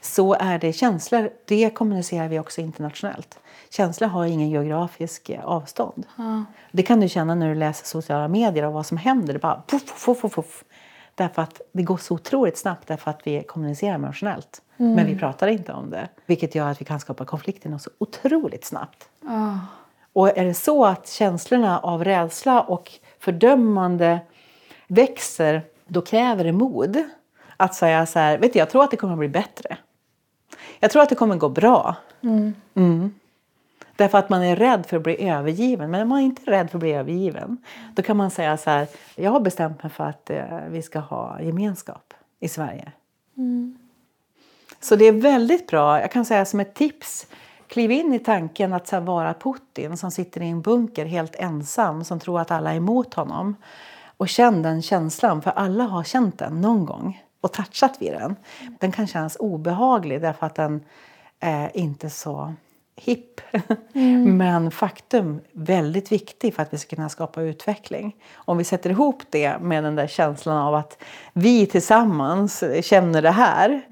Så är det känslor, det kommunicerar vi också internationellt. Känslor har ingen geografisk eh, avstånd. Det kan du känna när du läser sociala medier och vad som händer. Det bara puff, puff, puff, puff. Därför att det går så otroligt snabbt därför att vi kommunicerar emotionellt. Men vi pratar inte om det. Vilket gör att vi kan skapa konflikter så otroligt snabbt. Och är det så att känslorna av rädsla och fördömande växer, då kräver det mod att säga så här, vet du, jag tror att det kommer att bli bättre. Jag tror att det kommer att gå bra. Mm. Därför att man är rädd för att bli övergiven. Men om man är inte är rädd för att bli övergiven, då kan man säga så här, jag har bestämt mig för att eh, vi ska ha gemenskap i Sverige. Så det är väldigt bra, jag kan säga som ett tips, kliv in i tanken att så här, vara Putin som sitter i en bunker helt ensam, som tror att alla är emot honom. Och känn den känslan, för alla har känt den någon gång och touchat vid den. Den kan kännas obehaglig därför att den är inte så hipp. Men faktum, väldigt viktig för att vi ska kunna skapa utveckling. Om vi sätter ihop det med den där känslan av att vi tillsammans känner det här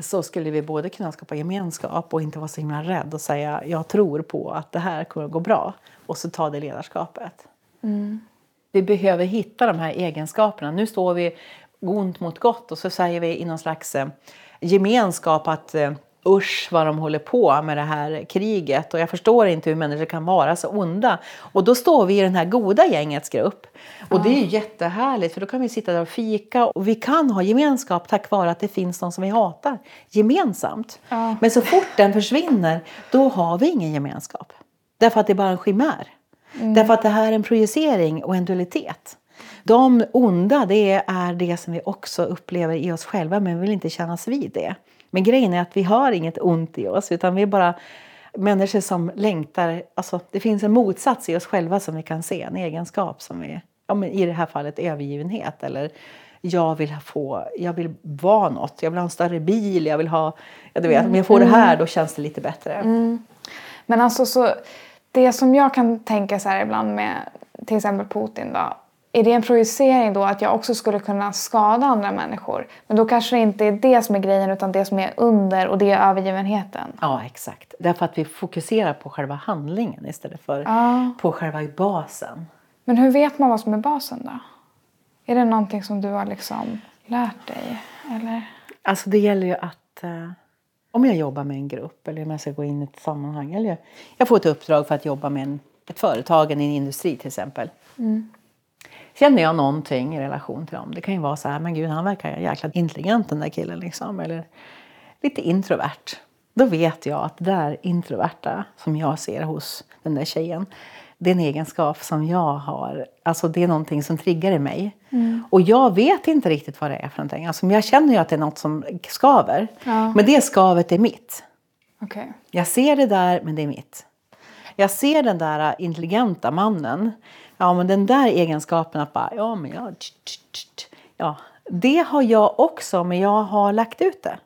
så skulle vi både kunna skapa gemenskap och inte vara så himla rädd och säga jag tror på att det här kommer att gå bra och så ta det ledarskapet. Vi behöver hitta de här egenskaperna. Nu står vi ont mot gott och så säger vi i någon slags eh, gemenskap att eh, usch vad de håller på med det här kriget och jag förstår inte hur människor kan vara så onda. Och då står vi i den här goda gängets grupp. Och det är ju jättehärligt för då kan vi sitta där och fika och vi kan ha gemenskap tack vare att det finns någon som vi hatar gemensamt. Men så fort den försvinner då har vi ingen gemenskap. Därför att det är bara en chimär. Därför att det här är en projicering och en dualitet. De onda det är det som vi också upplever i oss själva men vi vill inte kännas vid det. Men grejen är att vi har inget ont i oss utan vi är bara människor som längtar. Alltså, det finns en motsats i oss själva som vi kan se, en egenskap som vi, ja, men i det här fallet övergivenhet eller jag vill få, jag vill vara något, jag vill ha en större bil, jag vill ha, ja, du vet, om jag får det här då känns det lite bättre. Men alltså så, det som jag kan tänka så här ibland med till exempel Putin då. Är det en projicering då att jag också skulle kunna skada andra människor? Men då kanske det inte är det som är grejen utan det som är under och det är övergivenheten. Ja, exakt. Därför att vi fokuserar på själva handlingen istället för Ja. på själva basen. Men hur vet man vad som är basen då? Är det någonting som du har liksom lärt dig? Eller? Alltså det gäller ju att eh, om jag jobbar med en grupp eller om jag ska gå in i ett sammanhang eller jag får ett uppdrag för att jobba med en, ett företag, en industri till exempel. Känner jag någonting i relation till dem? Det kan ju vara så här, men gud han verkar jäkla intelligent den där killen liksom. Eller lite introvert. Då vet jag att det där introverta som jag ser hos den där tjejen. Det är en egenskap som jag har. Alltså det är någonting som triggar i mig. Och jag vet inte riktigt vad det är för någonting. Alltså, jag känner ju att det är något som skaver. Ja. Men det skavet är mitt. Okej. Jag ser det där, men det är mitt. Jag ser den där intelligenta mannen. Ja, men den där egenskapen att bara, ja, men jag... Ja, det har jag också, men jag har lagt ut det.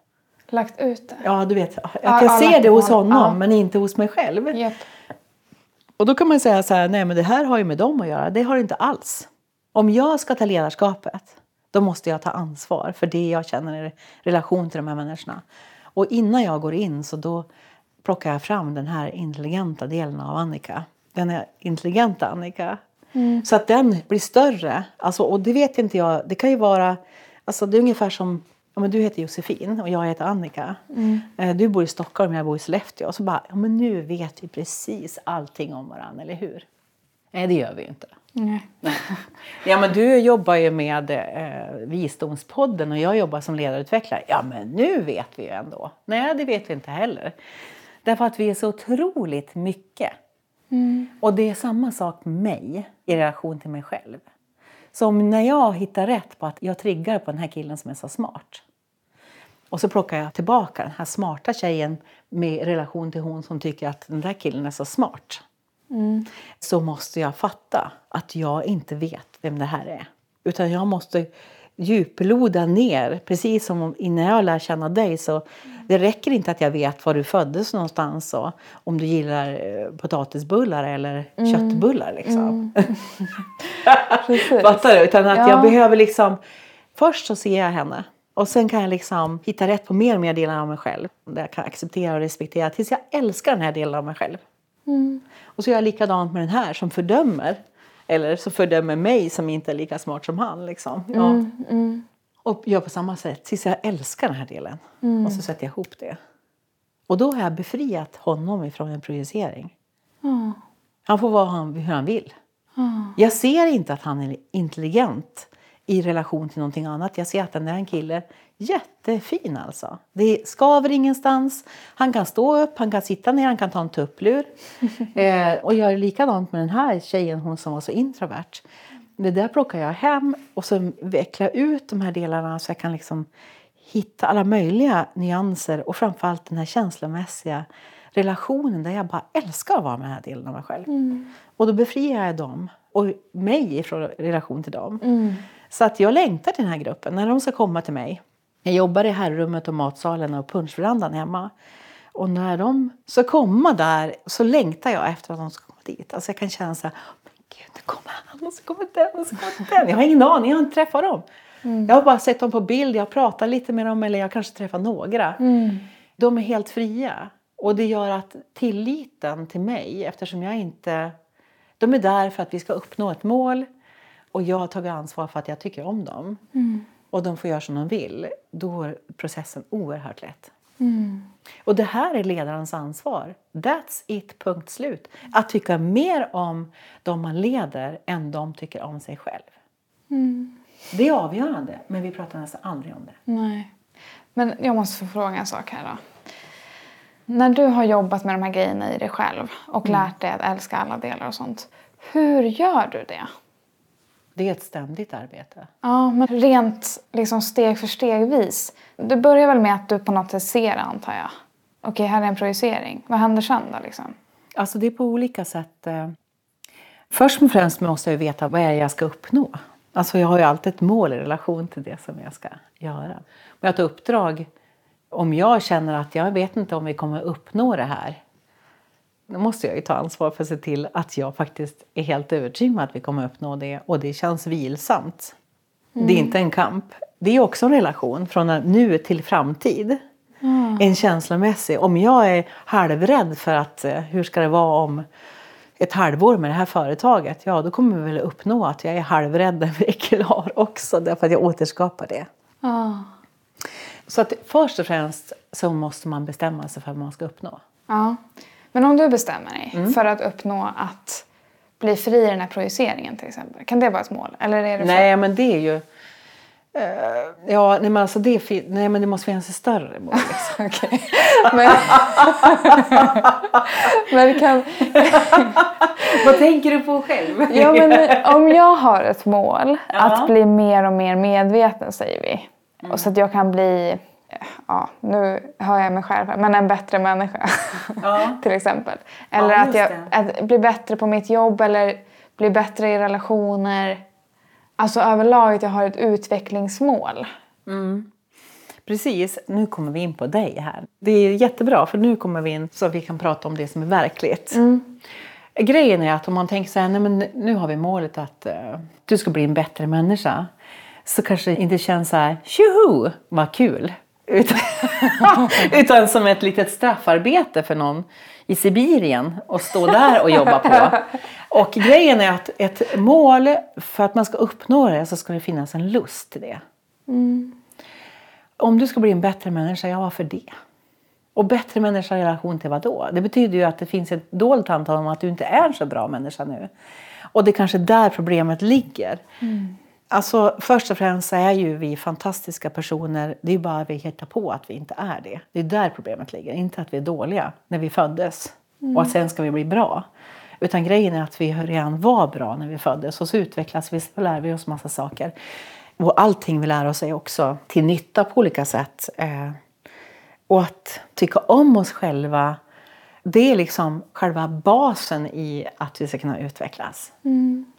Lagt ut det? Ja, du vet. Att Ja, jag ja, ser det hos honom. Ja. men inte hos mig själv. Japp. Och då kan man säga så här, nej men det här har ju med dem att göra. Det har det inte alls. Om jag ska ta ledarskapet, då måste jag ta ansvar för det jag känner i relation till de här människorna. Och innan jag går in så då plockar jag fram den här intelligenta delen av Annika. Den är intelligenta Annika. Så att den blir större. Alltså, och det vet inte jag, det kan ju vara, alltså det är ungefär som Ja, men du heter Josefin och jag heter Annika. Eh, Du bor i Stockholm och jag bor i Sollefteå. Och så bara, ja, men nu vet vi precis allting om varandra, eller hur? Nej, det gör vi ju inte. Nej. Ja, men du jobbar ju med eh, Visdomspodden och jag jobbar som ledarutvecklare. Ja, men nu vet vi ju ändå. Nej, det vet vi inte heller. Därför att vi är så otroligt mycket. Och det är samma sak med mig i relation till mig själv. Så om när jag hittar rätt på att jag triggar på den här killen som är så smart. Och så plockar jag tillbaka den här smarta tjejen med relation till hon som tycker att den där killen är så smart. Så måste jag fatta att jag inte vet vem det här är. Utan jag måste djuploda ner. Precis som innan jag lär känna dig så det räcker inte att jag vet var du föddes någonstans och om du gillar eh, potatisbullar eller mm. köttbullar. Liksom. Mm. Fattar du? Utan att ja. jag behöver liksom... Först så ser jag henne och sen kan jag liksom hitta rätt på mer och mer delar av mig själv. Där jag kan acceptera och respektera tills jag älskar den här delen av mig själv. Mm. Och så gör jag likadant med den här som fördömer. Eller som fördömer mig som inte är lika smart som han. Liksom. Ja. Mm, mm. Och gör på samma sätt tills jag älskar den här delen. Mm. Och så sätter jag ihop det. Och då har jag befriat honom ifrån en projicering. Han får vara hur han vill. Jag ser inte att han är intelligent i relation till någonting annat. Jag ser att den en kille jättefin alltså. Det skaver ingenstans. Han kan stå upp, han kan sitta ner, han kan ta en tupplur. eh, och gör likadant med den här tjejen, hon som var så introvert. Det där plockar jag hem och så vecklar ut de här delarna så jag kan liksom hitta alla möjliga nyanser och framförallt den här känslomässiga relationen där jag bara älskar att vara med den här delen av mig själv. Mm. Och då befriar jag dem och mig ifrån relation till dem. Mm. Så att jag längtar till den här gruppen, när de ska komma till mig. Jag jobbar i herrummet och matsalen och punschverandan hemma. Och när de ska komma där så längtar jag efter att de ska komma dit. Alltså jag kan känna så här, men gud, nu kommer han och så kommer den och så kommer den. Jag har ingen aning, jag har inte träffat dem. Mm. Jag har bara sett dem på bild, jag har pratat lite med dem eller jag kanske träffat några. Mm. De är helt fria. Och det gör att tilliten till mig, eftersom jag inte... De är där för att vi ska uppnå ett mål och jag har tagit ansvar för att jag tycker om dem mm. och de får göra som de vill, då är processen oerhört lätt. Mm. Och det här är ledarens ansvar. That's it, punkt slut. Att tycka mer om de man leder än de tycker om sig själv. Mm. Det är avgörande, men vi pratar nästan aldrig om det. Nej. Men jag måste få fråga en sak här då. När du har jobbat med de här grejerna i dig själv och mm. lärt dig att älska alla delar och sånt. Hur gör du det? Det är ett ständigt arbete. Ja, men rent liksom steg för stegvis. Du börjar väl med att du på något sätt ser antar jag? Okej, här är en projicering. Vad händer sen då? Liksom? Alltså det är på olika sätt. Eh, först och främst måste jag veta vad är det jag ska uppnå. Alltså jag har ju alltid ett mål i relation till det som jag ska göra. Har ett uppdrag, om jag känner att jag vet inte om vi kommer uppnå det här då måste jag ju ta ansvar för att se till att jag faktiskt är helt övertygad om att vi kommer uppnå det och det känns vilsamt. Mm. Det är inte en kamp. Det är också en relation från nu till framtid. Mm. En känslomässig. Om jag är halvrädd för att eh, hur ska det vara om ett halvår med det här företaget, ja då kommer vi väl uppnå att jag är halvrädd när vi är klar också därför att jag återskapar det. Mm. Så att först och främst så måste man bestämma sig för vad man ska uppnå. Ja. Men om du bestämmer dig mm. för att uppnå att bli fri i den här projiceringen till exempel. Kan det vara ett mål? Eller är det nej, men det är ju... Uh, ja, nej men, alltså det, nej, men det måste finnas ett större mål. Liksom. men, men kan... Vad tänker du på själv? ja, men, om jag har ett mål ja. att bli mer och mer medveten, säger vi. Mm. Och så att jag kan bli ja, nu hör jag mig själv men en bättre människa ja. till exempel. Eller ja, att jag att bli bättre på mitt jobb eller bli bättre i relationer. Alltså överlag att jag har ett utvecklingsmål. Mm. Precis, nu kommer vi in på dig här. Det är jättebra för nu kommer vi in så att vi kan prata om det som är verkligt. Mm. Grejen är att om man tänker så här, nej men nu har vi målet att uh, du ska bli en bättre människa. Så kanske det inte känns så här, tjoho, vad kul. Utan, utan som ett litet straffarbete för någon i Sibirien och stå där och jobba på. Och grejen är att ett mål, för att man ska uppnå det så ska det finnas en lust till det. Mm. Om du ska bli en bättre människa, ja varför det? Och bättre människa i relation till vad då? Det betyder ju att det finns ett dolt antal om att du inte är en så bra människa nu. Och det är kanske där problemet ligger. Mm. Alltså, först och främst är ju vi fantastiska personer. Det är bara vi hittar på att vi inte är det. Det är där problemet ligger. Inte att vi är dåliga när vi föddes mm. och att sen ska vi bli bra. Utan grejen är att vi redan var bra när vi föddes och så utvecklas vi och lär vi oss massa saker. Och allting vi lär oss är också till nytta på olika sätt. Eh, och att tycka om oss själva, det är liksom själva basen i att vi ska kunna utvecklas. Mm.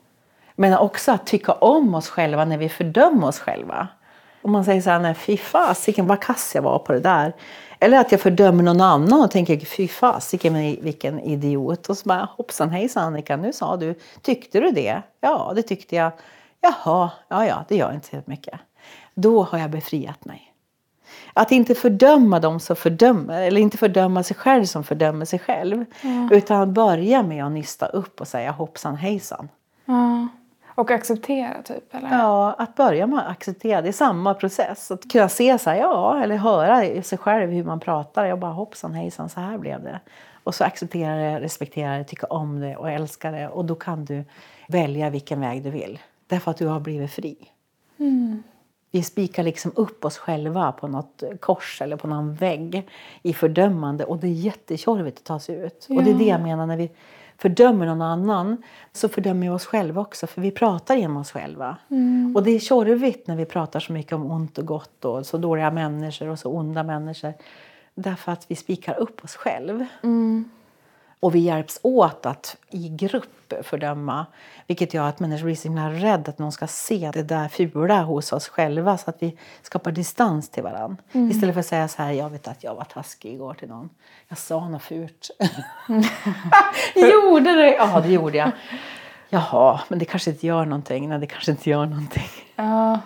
Men också att tycka om oss själva när vi fördömer oss själva. Om man säger så här, nej fy fasiken vad kass jag var på det där. Eller att jag fördömer någon annan och tänker fy fasiken vilken idiot. Och så bara hoppsan hejsan Annika, nu sa du, tyckte du det? Ja, det tyckte jag. Jaha, ja ja, det gör inte så mycket. Då har jag befriat mig. Att inte fördöma dem som fördömer, eller inte fördöma sig själv som fördömer sig själv. Mm. Utan börja med att nysta upp och säga hoppsan hejsan. Och acceptera typ? Eller? Ja, att börja med att acceptera. Det är samma process. Att kunna se så här, ja, eller höra sig själv hur man pratar. Jag bara hoppsan hejsan, så här blev det. Och så acceptera det, respektera det, tycka om det och älska det. Och då kan du välja vilken väg du vill. Därför att du har blivit fri. Mm. Vi spikar liksom upp oss själva på något kors eller på någon vägg i fördömande och det är jättetjorvigt att ta sig ut. Ja. Och det är det jag menar när vi fördömer någon annan så fördömer vi oss själva också för vi pratar genom oss själva. Mm. Och det är tjorvigt när vi pratar så mycket om ont och gott och så dåliga människor och så onda människor. Därför att vi spikar upp oss själva. Mm. Och vi hjälps åt att i grupp fördöma. Vilket gör att människor blir så himla rädda att någon ska se det där fula hos oss själva. Så att vi skapar distans till varandra. Mm. Istället för att säga så här, jag vet att jag var taskig igår till någon. Jag sa något fult. Mm. gjorde det? Ja, det gjorde jag. Jaha, men det kanske inte gör någonting. Nej, det kanske inte gör någonting. Ja,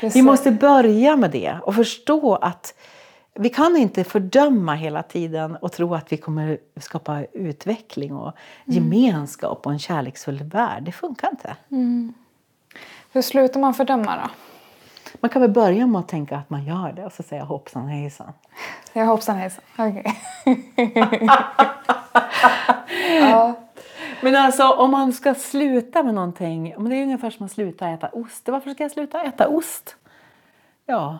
vi måste börja med det och förstå att vi kan inte fördöma hela tiden och tro att vi kommer skapa utveckling och mm. gemenskap och en kärleksfull värld. Det funkar inte. Mm. Hur slutar man fördöma då? Man kan väl börja med att tänka att man gör det och så säga hoppsan hejsan. Ja, hoppsan hejsan. Okej. Okay. ja. Men alltså om man ska sluta med någonting. Det är ungefär som att sluta äta ost. Varför ska jag sluta äta ost? Ja,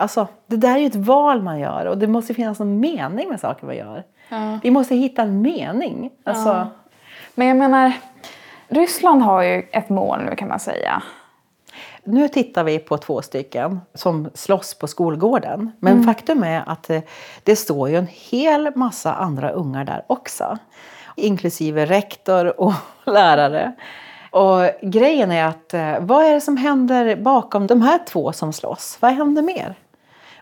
Alltså, det där är ju ett val man gör och det måste finnas någon mening med saker man gör. Ja. Vi måste hitta en mening. Alltså... Ja. Men jag menar, Ryssland har ju ett mål nu kan man säga. Nu tittar vi på två stycken som slåss på skolgården. Men mm. faktum är att eh, det står ju en hel massa andra ungar där också. Inklusive rektor och lärare. Och grejen är att eh, vad är det som händer bakom de här två som slåss? Vad händer mer?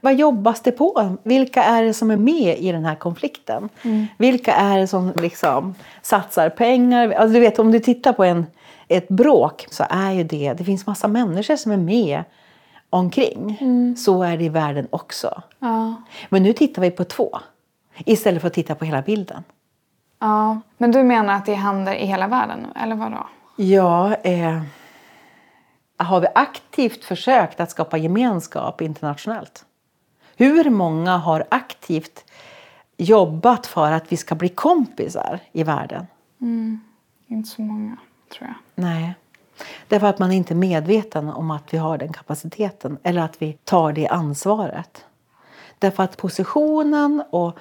Vad jobbas det på? Vilka är det som är med i den här konflikten? Mm. Vilka är det som liksom satsar pengar? Alltså du vet, om du tittar på en, ett bråk så är ju det, det finns massa människor som är med omkring. Mm. Så är det i världen också. Ja. Men nu tittar vi på två istället för att titta på hela bilden. Ja, men du menar att det händer i hela världen, eller vadå? Ja, eh, har vi aktivt försökt att skapa gemenskap internationellt? Hur många har aktivt jobbat för att vi ska bli kompisar i världen? Mm, inte så många, tror jag. Nej. Därför att man är inte är medveten om att vi har den kapaciteten eller att vi tar det ansvaret. Därför att positionen och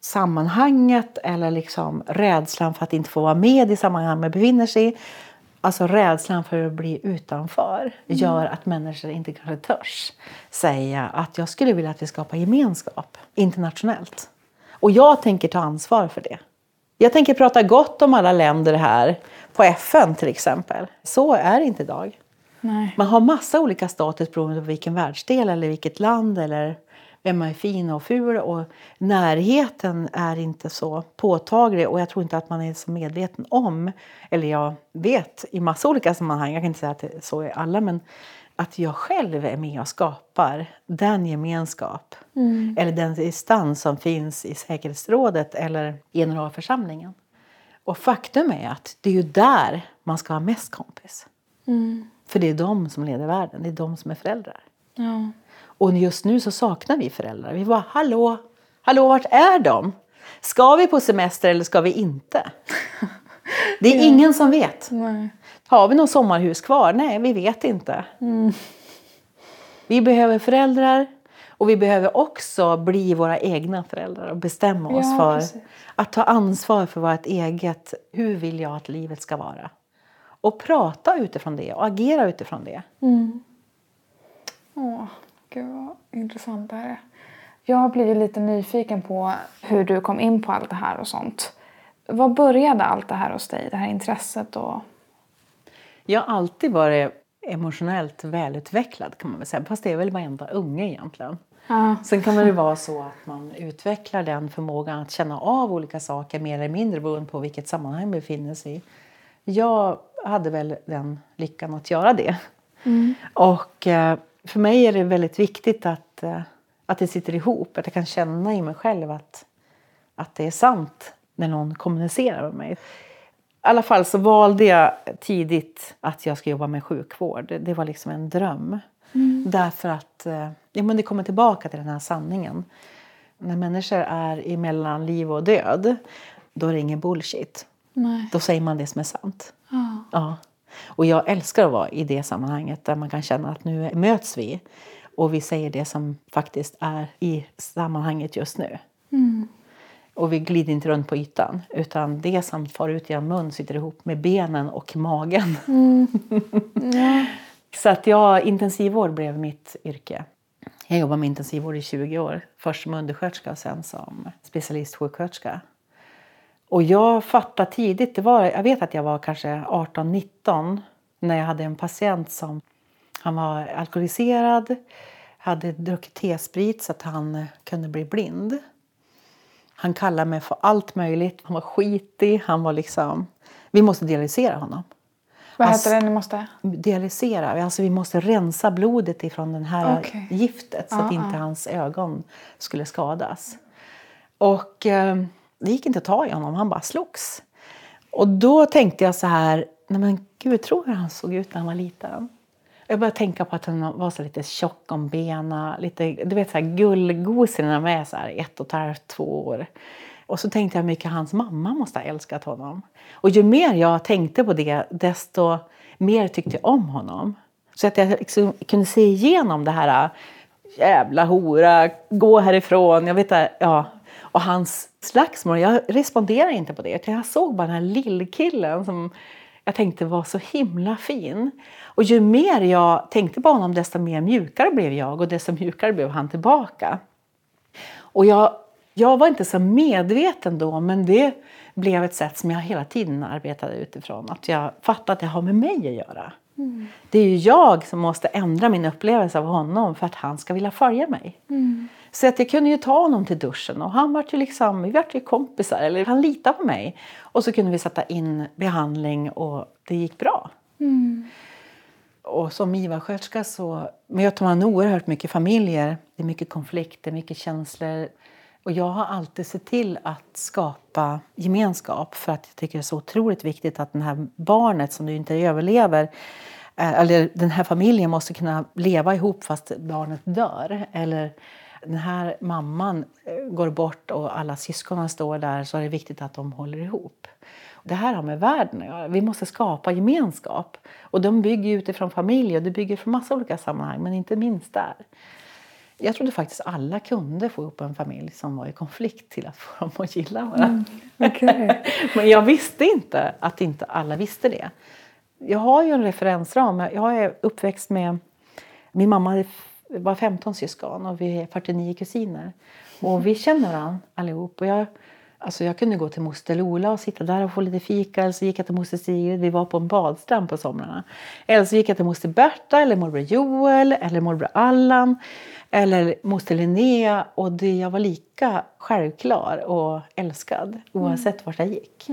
sammanhanget eller liksom rädslan för att inte få vara med i sammanhang man befinner sig i Alltså rädslan för att bli utanför mm. gör att människor inte kanske törs säga att jag skulle vilja att vi skapar gemenskap internationellt. Och jag tänker ta ansvar för det. Jag tänker prata gott om alla länder här på FN till exempel. Så är det inte idag. Nej. Man har massa olika status beroende på vilken världsdel eller vilket land eller vem man är fin och ful. Och närheten är inte så påtaglig och jag tror inte att man är så medveten om, eller jag vet i massa olika sammanhang, jag kan inte säga att det så är alla, men att jag själv är med och skapar den gemenskap mm. eller den distans som finns i säkerhetsrådet eller generalförsamlingen. Och faktum är att det är ju där man ska ha mest kompis. Mm. För det är de som leder världen, det är de som är föräldrar. Ja. Och just nu så saknar vi föräldrar. Vi bara, hallå, hallå, vart är de? Ska vi på semester eller ska vi inte? Det är ja. ingen som vet. Nej. Har vi något sommarhus kvar? Nej, vi vet inte. Mm. Vi behöver föräldrar och vi behöver också bli våra egna föräldrar och bestämma oss ja, för precis. att ta ansvar för vårt eget, hur vill jag att livet ska vara? Och prata utifrån det och agera utifrån det. Mm. Åh, Gud vad intressant det här är. Jag blir lite nyfiken på hur du kom in på allt det här och sånt. Vad började allt det här hos dig? Det här intresset och... Jag har alltid varit emotionellt välutvecklad kan man väl säga. Fast det är väl varenda unge egentligen. Ja. Sen kan det vara så att man utvecklar den förmågan att känna av olika saker mer eller mindre beroende på vilket sammanhang man befinner sig i. Jag hade väl den lyckan att göra det. Och eh, för mig är det väldigt viktigt att, eh, att det sitter ihop. Att jag kan känna i mig själv att, att det är sant när någon kommunicerar med mig. I alla fall så valde jag tidigt att jag skulle jobba med sjukvård. Det- var liksom en dröm. Därför att eh, ja, men det kommer tillbaka till den här sanningen. När människor är emellan liv och död, då är det ingen bullshit. Nej. Då säger man det som är sant. Ja. Ja. Och jag älskar att vara i det sammanhanget där man kan känna att nu möts vi och vi säger det som faktiskt är i sammanhanget just nu. Och vi glider inte runt på ytan utan det som far ut genom mun sitter ihop med benen och magen. Så att jag, intensivvård blev mitt yrke. Jag jobbade med intensivvård i 20 år. Först som undersköterska och sen som specialistsjuksköterska. Och jag fattade tidigt, det var, jag vet att jag var kanske 18-19 när jag hade en patient som han var alkoholiserad, hade druckit T-sprit så att han eh, kunde bli blind. Han kallade mig för allt möjligt. Han var skitig, han var liksom... Vi måste dialysera honom. Vad Alltså- heter det ni måste? Dialysera, alltså vi måste rensa blodet ifrån det här Okej. giftet så att Ja, inte ja. hans ögon skulle skadas. Och eh, det gick inte att ta i honom, han bara slogs. Och då tänkte jag så här, nej men gud, tror hur han såg ut när han var liten? Jag började tänka på att han var så lite tjock om benen, lite, du vet så här gullgosig när man är så här ett och ett halvt, två år. Och så tänkte jag hur mycket hans mamma måste ha älskat honom. Och ju mer jag tänkte på det, desto mer tyckte jag om honom. Så att jag liksom kunde se igenom det här jävla hora, gå härifrån. Jag vet inte, ja. Och hans slagsmål, jag responderade inte på det. Jag såg bara den här lillkillen som jag tänkte var så himla fin. Och ju mer jag tänkte på honom desto mer mjukare blev jag och desto mjukare blev han tillbaka. Och jag, jag var inte så medveten då, men det blev ett sätt som jag hela tiden arbetade utifrån. Att jag fattade att det har med mig att göra. Det är ju jag som måste ändra min upplevelse av honom för att han ska vilja följa mig. Så att jag kunde ju ta honom till duschen och han var ju liksom, vi var ju kompisar, eller han litade på mig. Och så kunde vi sätta in behandling och det gick bra. Och som IVA-sköterska så möter man oerhört mycket familjer. Det är mycket konflikter, mycket känslor. Och jag har alltid sett till att skapa gemenskap för att jag tycker det är så otroligt viktigt att det här barnet som du inte överlever eh, eller den här familjen måste kunna leva ihop fast barnet dör. Eller den här mamman eh, går bort och alla syskonen står där så är det viktigt att de håller ihop. Det här har med världen att göra. Vi måste skapa gemenskap. Och de bygger utifrån familj och det bygger från massa olika sammanhang, men inte minst där. Jag trodde faktiskt alla kunde få upp en familj som var i konflikt till att få dem att gilla varandra. men jag visste inte att inte alla visste det. Jag har ju en referensram. Jag är uppväxt med... Min mamma var 15 syskon och vi är 49 kusiner. Och vi känner varandra allihop. Och jag, alltså jag kunde gå till moster Lola och sitta där och få lite fika. Eller så gick jag till moster Sigrid. Vi var på en badstrand på somrarna. Eller så gick jag till moster Berta eller morbror Joel eller morbror Allan. Eller moster Linnea. Och det, jag var lika självklar och älskad oavsett vart jag gick.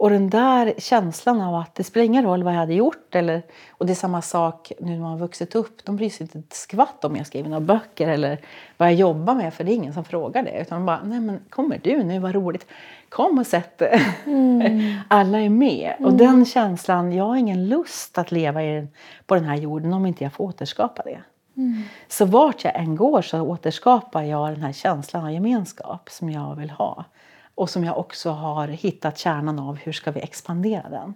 Och den där känslan av att det spelar ingen roll vad jag hade gjort. Eller, och det är samma sak nu när man har vuxit upp. De bryr sig inte ett skvatt om jag skriver några böcker eller vad jag jobbar med. För det är ingen som frågar det. Utan de bara, nej men kommer du nu, vad roligt. Kom och sätt dig. Alla är med. Och den känslan, jag har ingen lust att leva i, på den här jorden om inte jag får återskapa det. Så vart jag än går så återskapar jag den här känslan av gemenskap som jag vill ha. Och som jag också har hittat kärnan av hur ska vi expandera den.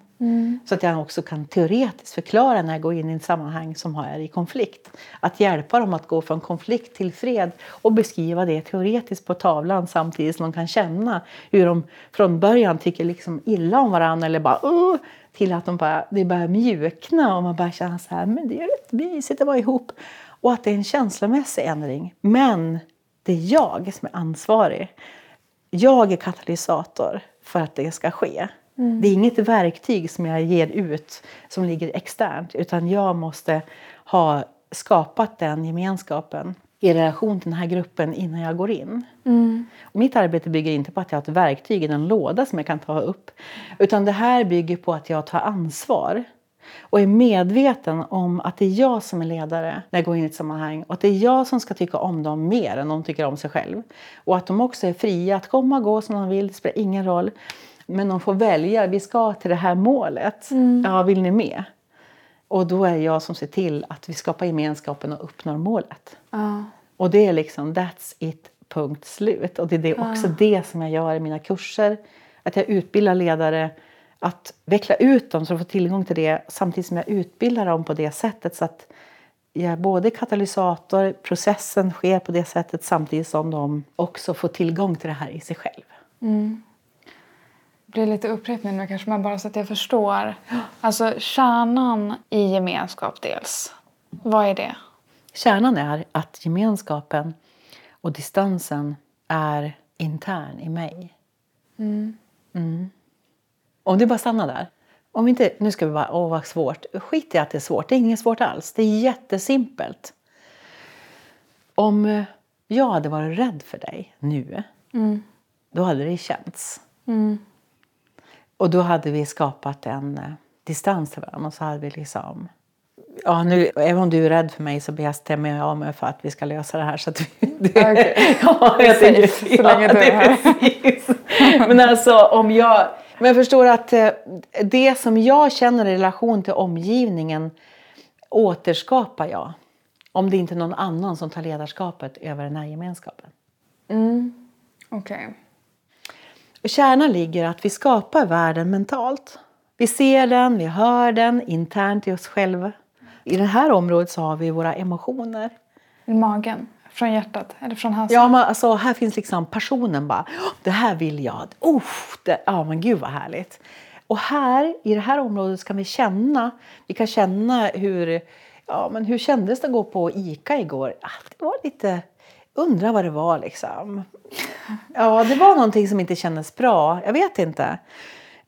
Så att jag också kan teoretiskt förklara när jag går in i ett sammanhang som är i konflikt. Att hjälpa dem att gå från konflikt till fred och beskriva det teoretiskt på tavlan samtidigt som de kan känna hur de från början tycker liksom illa om varandra eller bara uh, till att de bara, det börjar mjukna och man bara känner så här, men det är rätt mysigt att vara ihop. Och att det är en känslomässig ändring. Men det är jag som är ansvarig. Jag är katalysator för att det ska ske. Det är inget verktyg som jag ger ut som ligger externt utan jag måste ha skapat den gemenskapen i relation till den här gruppen innan jag går in. Mm. Mitt arbete bygger inte på att jag har ett verktyg i en låda som jag kan ta upp. Utan det här bygger på att jag tar ansvar. Och är medveten om att det är jag som är ledare när jag går in i ett sammanhang. Och att det är jag som ska tycka om dem mer än de tycker om sig själv. Och att de också är fria att komma och gå som de vill, det spelar ingen roll. Men de får välja, vi ska till det här målet. Ja, vill ni med? Och då är jag som ser till att vi skapar gemenskapen och uppnår målet. Ja. Och det är liksom that's it, punkt slut. Och det är det också det som jag gör i mina kurser. Att jag utbildar ledare att veckla ut dem så de får tillgång till det samtidigt som jag utbildar dem på det sättet så att jag är både katalysator, processen sker på det sättet samtidigt som de också får tillgång till det här i sig själv. Det blir lite upprepning nu kanske, men bara så att jag förstår. Alltså kärnan i gemenskap dels. Vad är det? Kärnan är att gemenskapen och distansen är intern i mig. Mm. Om du bara stannar där. Om inte, nu ska vi bara, åh vad svårt. Skit i att det är svårt, det är inget svårt alls. Det är jättesimpelt. Om eh, jag hade varit rädd för dig nu, då hade det känts. Och då hade vi skapat en eh, distans till varandra och så hade vi liksom Ja, nu, även om du är rädd för mig så bestämmer jag mig för att vi ska lösa det här. Så att vi, det, Okej. ja, jag tänker, så länge du det är här. precis. Men alltså om jag... Men jag förstår att eh, det som jag känner i relation till omgivningen återskapar jag. Om det inte är någon annan som tar ledarskapet över den här gemenskapen. Okej. Och kärnan ligger att vi skapar världen mentalt. Vi ser den, vi hör den internt i oss själva. I det här området så har vi våra emotioner. I magen? Från hjärtat? Eller från halsen? Ja, men alltså, här finns liksom passionen bara. "Åh, Det här vill jag. Uff, det, ja, men gud vad härligt. Och här, i det här området ska vi känna. Vi kan känna hur, ja, men hur kändes det att gå på Ica igår? Ah, det var lite, undra vad det var liksom. Ja, det var någonting som inte kändes bra. Jag vet inte.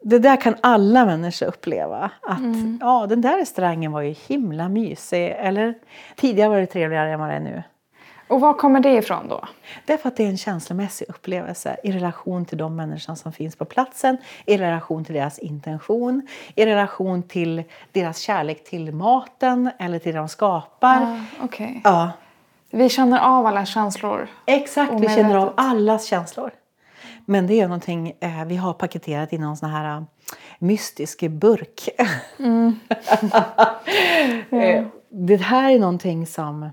Det där kan alla människor uppleva. Att ja, den där restaurangen var ju himla mysig. Eller tidigare var det trevligare än vad det är nu. Och var kommer det ifrån då? Därför att det är en känslomässig upplevelse i relation till de människor som finns på platsen, i relation till deras intention, i relation till deras kärlek till maten eller till det de skapar. Ah, Okej. Ja, Vi känner av alla känslor. exakt. Vi känner av allas känslor. Men det är någonting eh, vi har paketerat i någon sån här eh, mystisk burk. Eh, det här är någonting som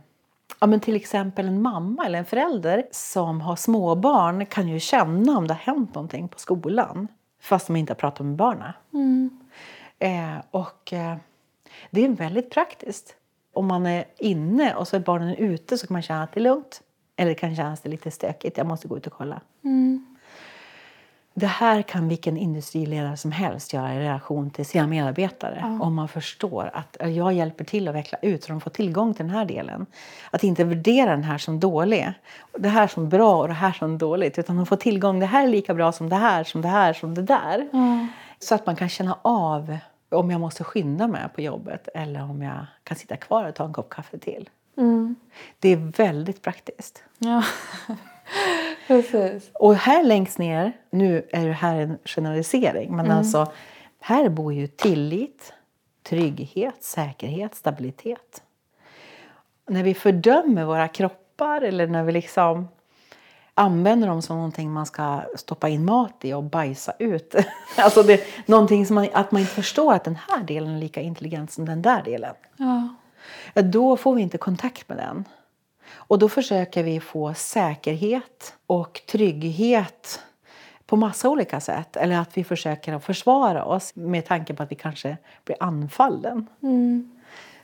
Ja, men till exempel en mamma eller en förälder som har småbarn kan ju känna om det har hänt någonting på skolan fast de inte har pratat med barnen. Eh, och eh, det är väldigt praktiskt. Om man är inne och så är barnen ute så kan man känna att det är lugnt. Eller det kan kännas det lite stökigt, jag måste gå ut och kolla. Det här kan vilken industriledare som helst göra i relation till sina medarbetare. Om man förstår att eh, jag hjälper till att veckla ut så de får tillgång till den här delen. Att inte värdera den här som dålig, det här som bra och det här som dåligt. Utan de får tillgång, det här är lika bra som det här, som det här, som det där. Så att man kan känna av om jag måste skynda mig på jobbet eller om jag kan sitta kvar och ta en kopp kaffe till. Det är väldigt praktiskt. Ja, precis. Och här längst ner, nu är det här en generalisering, men alltså här bor ju tillit, trygghet, säkerhet, stabilitet. När vi fördömer våra kroppar eller när vi liksom använder dem som någonting man ska stoppa in mat i och bajsa ut. alltså det någonting som man, att man inte förstår att den här delen är lika intelligent som den där delen. Ja, Då får vi inte kontakt med den. Och då försöker vi få säkerhet och trygghet på massa olika sätt. Eller att vi försöker att försvara oss med tanke på att vi kanske blir anfallen.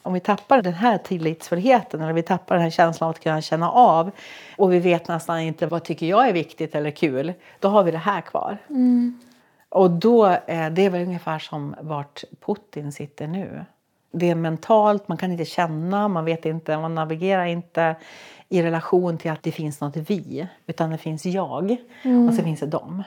Om vi tappar den här tillitsfullheten eller vi tappar den här känslan av att kunna känna av och vi vet nästan inte vad tycker jag är viktigt eller kul, då har vi det här kvar. Och då är det väl ungefär som vart Putin sitter nu. Det är mentalt, man kan inte känna, man vet inte, man navigerar inte i relation till att det finns något vi. Utan det finns jag och så finns det dem.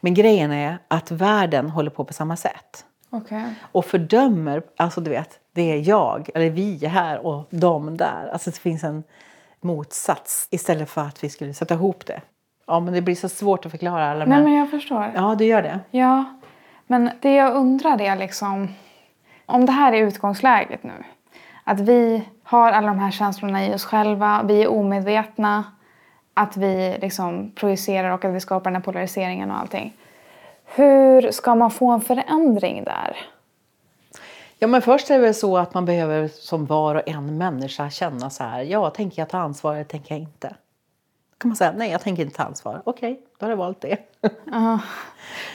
Men grejen är att världen håller på på samma sätt. Okej. Och fördömer, alltså du vet, det är jag, eller vi här och de där. Alltså det finns en motsats istället för att vi skulle sätta ihop det. Ja, men det blir så svårt att förklara alla Nej men jag förstår. Ja, det gör det. Ja, men det jag undrar är liksom om det här är utgångsläget nu. Att vi har alla de här känslorna i oss själva, vi är omedvetna, att vi liksom projicerar och att vi skapar den här polariseringen och allting. Hur ska man få en förändring där? Ja, men först är det väl så att man behöver som var och en människa känna så här. Ja, tänker jag ta ansvar eller tänker jag inte? Då kan man säga nej, jag tänker inte ta ansvar. Okej, då har jag valt det.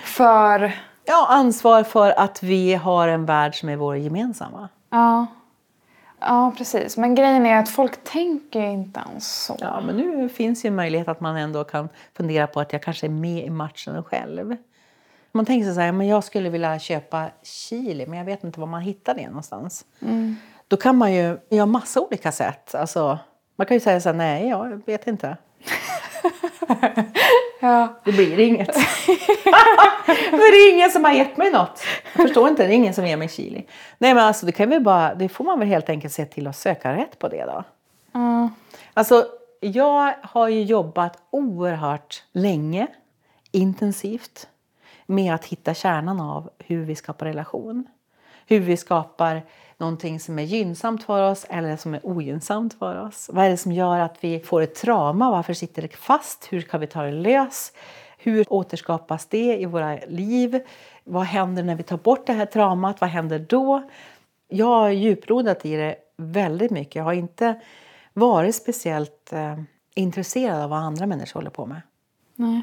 För, Ja, ansvar för att vi har en värld som är vår gemensamma. ja, ja precis. Men grejen är att folk tänker ju inte ens så. Ja, men nu finns ju en möjlighet att man ändå kan fundera på att jag kanske är med i matchen själv. Man tänker sig så här, men jag skulle vilja köpa chili, men jag vet inte var man hittar det någonstans. Då kan man ju göra massa olika sätt. Alltså, man kan ju säga så här, nej, jag vet inte. Ja. Det blir inget. Det är ingen som har gett mig något. Jag förstår inte, det är ingen som ger mig chili. Nej men alltså det kan vi bara, det får man väl helt enkelt se till att söka rätt på det då. Ja. Alltså jag har ju jobbat oerhört länge, intensivt med att hitta kärnan av hur vi skapar relation. Hur vi skapar någonting som är gynnsamt för oss eller som är ogynnsamt för oss. Vad är det som gör att vi får ett trauma? Varför sitter det fast? Hur kan vi ta det lös? Hur återskapas det i våra liv? Vad händer när vi tar bort det här traumat? Vad händer då? Jag har djuprodat i det väldigt mycket. Jag har inte varit speciellt eh, intresserad av vad andra människor håller på med. Nej.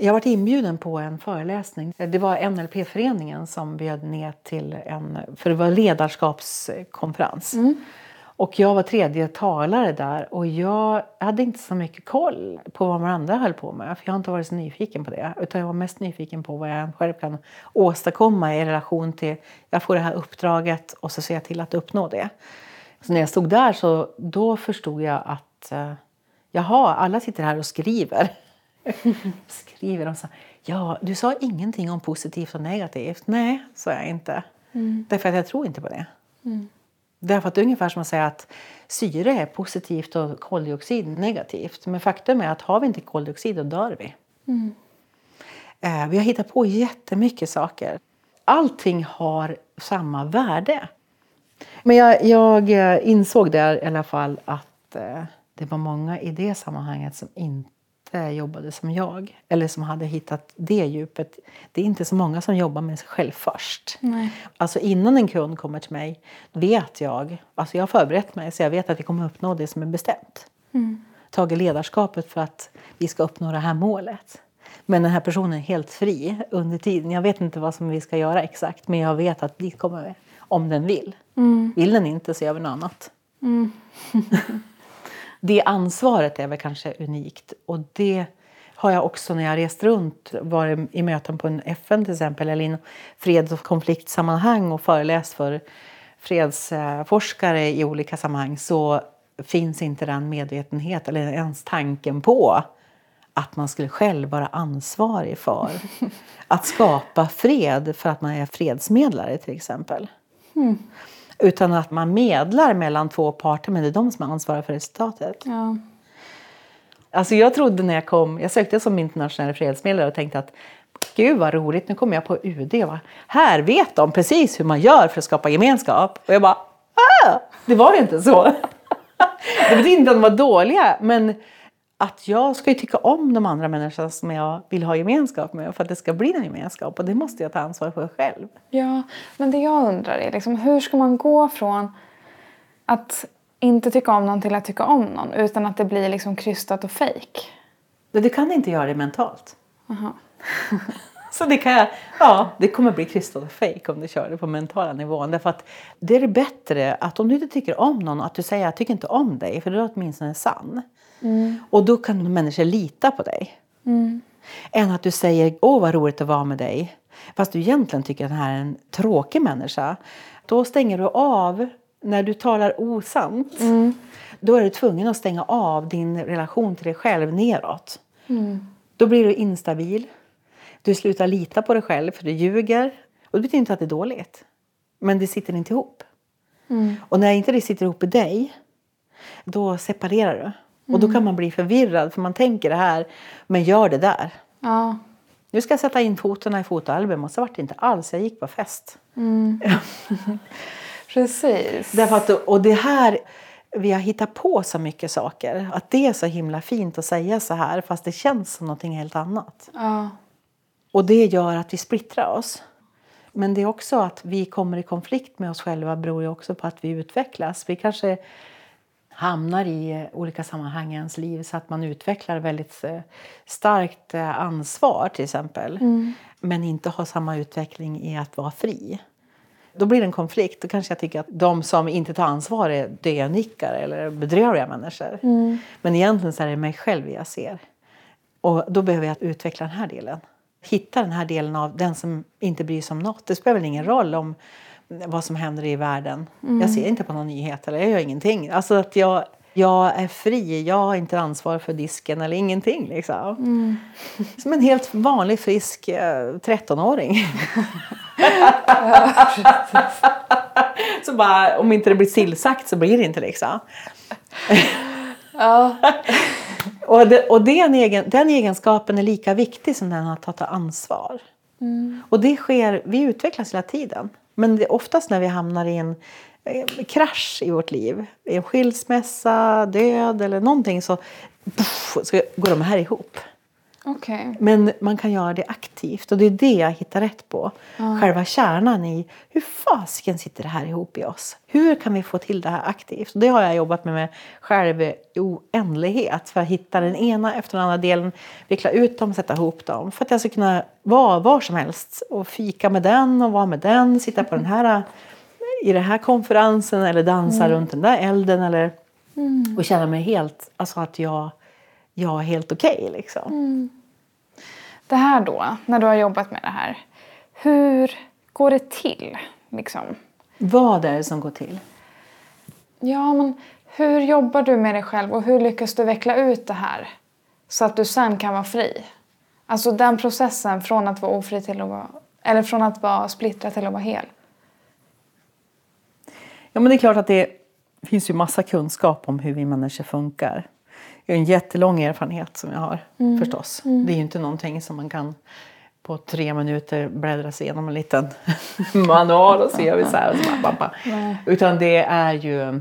Jag varit inbjuden på en föreläsning. Det var NLP-föreningen som bjöd ner till en för det var ledarskapskonferens. Och jag var tredje talare där och jag hade inte så mycket koll på vad de andra höll på med. För jag har inte varit så nyfiken på det. Utan jag var mest nyfiken på vad jag själv kan åstadkomma i relation till jag får det här uppdraget och så ser jag till att uppnå det. Så när jag stod där så då förstod jag att eh, jaha, alla sitter här och skriver. skriver de så här, ja, du sa ingenting om positivt och negativt. Nej, sa jag inte. Därför att jag tror inte på det. Därför att det är ungefär som att säga att syre är positivt och koldioxid negativt. Men faktum är att har vi inte koldioxid då dör vi. Eh, vi har hittat på jättemycket saker. Allting har samma värde. Men jag, jag eh, insåg där i alla fall att eh, det var många i det sammanhanget som inte jobbade som jag. Eller som hade hittat det djupet. Det är inte så många som jobbar med sig själv först. Nej. Alltså innan en kund kommer till mig vet jag, alltså jag har förberett mig så jag vet att vi kommer uppnå det som är bestämt. Tagit ledarskapet för att vi ska uppnå det här målet. Men den här personen är helt fri under tiden. Jag vet inte vad som vi ska göra exakt men jag vet att dit kommer vi. Om den vill. Vill den inte så gör vi något annat. det ansvaret är väl kanske unikt. Och det har jag också när jag rest runt, varit i möten på en FN till exempel eller i freds och konfliktsammanhang och föreläst för fredsforskare i olika sammanhang så finns inte den medvetenhet eller ens tanken på att man skulle själv vara ansvarig för att skapa fred för att man är fredsmedlare till exempel. Utan att man medlar mellan två parter men det är de som är ansvariga för resultatet. Ja. Alltså jag trodde när jag kom, jag sökte som internationell fredsmedlare och tänkte att gud vad roligt, nu kommer jag på UD. Va? Här vet de precis hur man gör för att skapa gemenskap. Och jag bara, ah, det var inte så. det betyder inte att de var dåliga, men att jag ska ju tycka om de andra människorna som jag vill ha gemenskap med för att det ska bli en gemenskap. Och det måste jag ta ansvar för själv. Ja, men det jag undrar är liksom, hur ska man gå från att inte tycka om någon till att tycka om någon utan att det blir liksom krystat och fejk? Du kan inte göra det mentalt. Aha. Så det kan jag, ja, det kommer bli krystat och fake om du kör det på mentala nivån. Därför att det är det bättre att om du inte tycker om någon att du säger jag tycker inte om dig för då är du åtminstone sann. Och då kan människor lita på dig. Än att du säger åh vad roligt att vara med dig. Fast du egentligen tycker att den här är en tråkig människa. Då stänger du av när du talar osant. Då är du tvungen att stänga av din relation till dig själv neråt. Då blir du instabil. Du slutar lita på dig själv för du ljuger. Och det betyder inte att det är dåligt. Men det sitter inte ihop. Och när inte det sitter ihop i dig, då separerar du. Och då kan man bli förvirrad för man tänker det här, men gör det där. Ja. Nu ska jag sätta in fotona i fotoalbum och så vart det inte alls, jag gick på fest. Precis. Därför att, och det här, vi har hittat på så mycket saker. Att det är så himla fint att säga så här fast det känns som någonting helt annat. Ja. Och det gör att vi splittrar oss. Men det är också att vi kommer i konflikt med oss själva beror ju också på att vi utvecklas. Vi kanske hamnar i olika sammanhang i ens liv så att man utvecklar väldigt eh, starkt eh, ansvar till exempel. Men inte har samma utveckling i att vara fri. Då blir det en konflikt. Då kanske jag tycker att de som inte tar ansvar är dönickare eller bedrövliga människor. Men egentligen så är det mig själv jag ser. Och då behöver jag utveckla den här delen. Hitta den här delen av den som inte bryr sig om något. Det spelar väl ingen roll om vad som händer i världen. Jag ser inte på någon nyhet eller jag gör ingenting. Alltså att jag, jag är fri. Jag har inte ansvar för disken eller ingenting. Liksom. Som en helt vanlig frisk eh, 13-åring. så bara, om inte det blir tillsagt så blir det inte liksom. Ja. Och, det, och den, egen, den egenskapen är lika viktig som den att ta ansvar. Och det sker, vi utvecklas hela tiden. Men det är oftast när vi hamnar i en eh, krasch i vårt liv, i en skilsmässa, död eller någonting så, puff, så går de här ihop. Okej. Men man kan göra det aktivt och det är det jag hittar rätt på. Själva kärnan i hur fasiken sitter det här ihop i oss? Hur kan vi få till det här aktivt? Och det har jag jobbat med, med själv i oändlighet för att hitta den ena efter den andra delen, veckla ut dem, sätta ihop dem. För att jag ska kunna vara var som helst och fika med den och vara med den, sitta på den här i den här konferensen eller dansa runt den där elden eller och känna mig helt, alltså att jag, jag är helt okej liksom. Det här då, när du har jobbat med det här. Hur går det till? Liksom? Vad är det som går till? Ja, men hur jobbar du med dig själv och hur lyckas du veckla ut det här så att du sen kan vara fri? Alltså den processen från att vara ofri till att vara... Eller från att vara splittrad till att vara hel. Ja, men det är klart att det finns ju massa kunskap om hur vi människor funkar. Är en jättelång erfarenhet som jag har förstås. Det är ju inte någonting som man kan på tre minuter bläddra sig igenom en liten manual och se vi så här. Utan det är ju...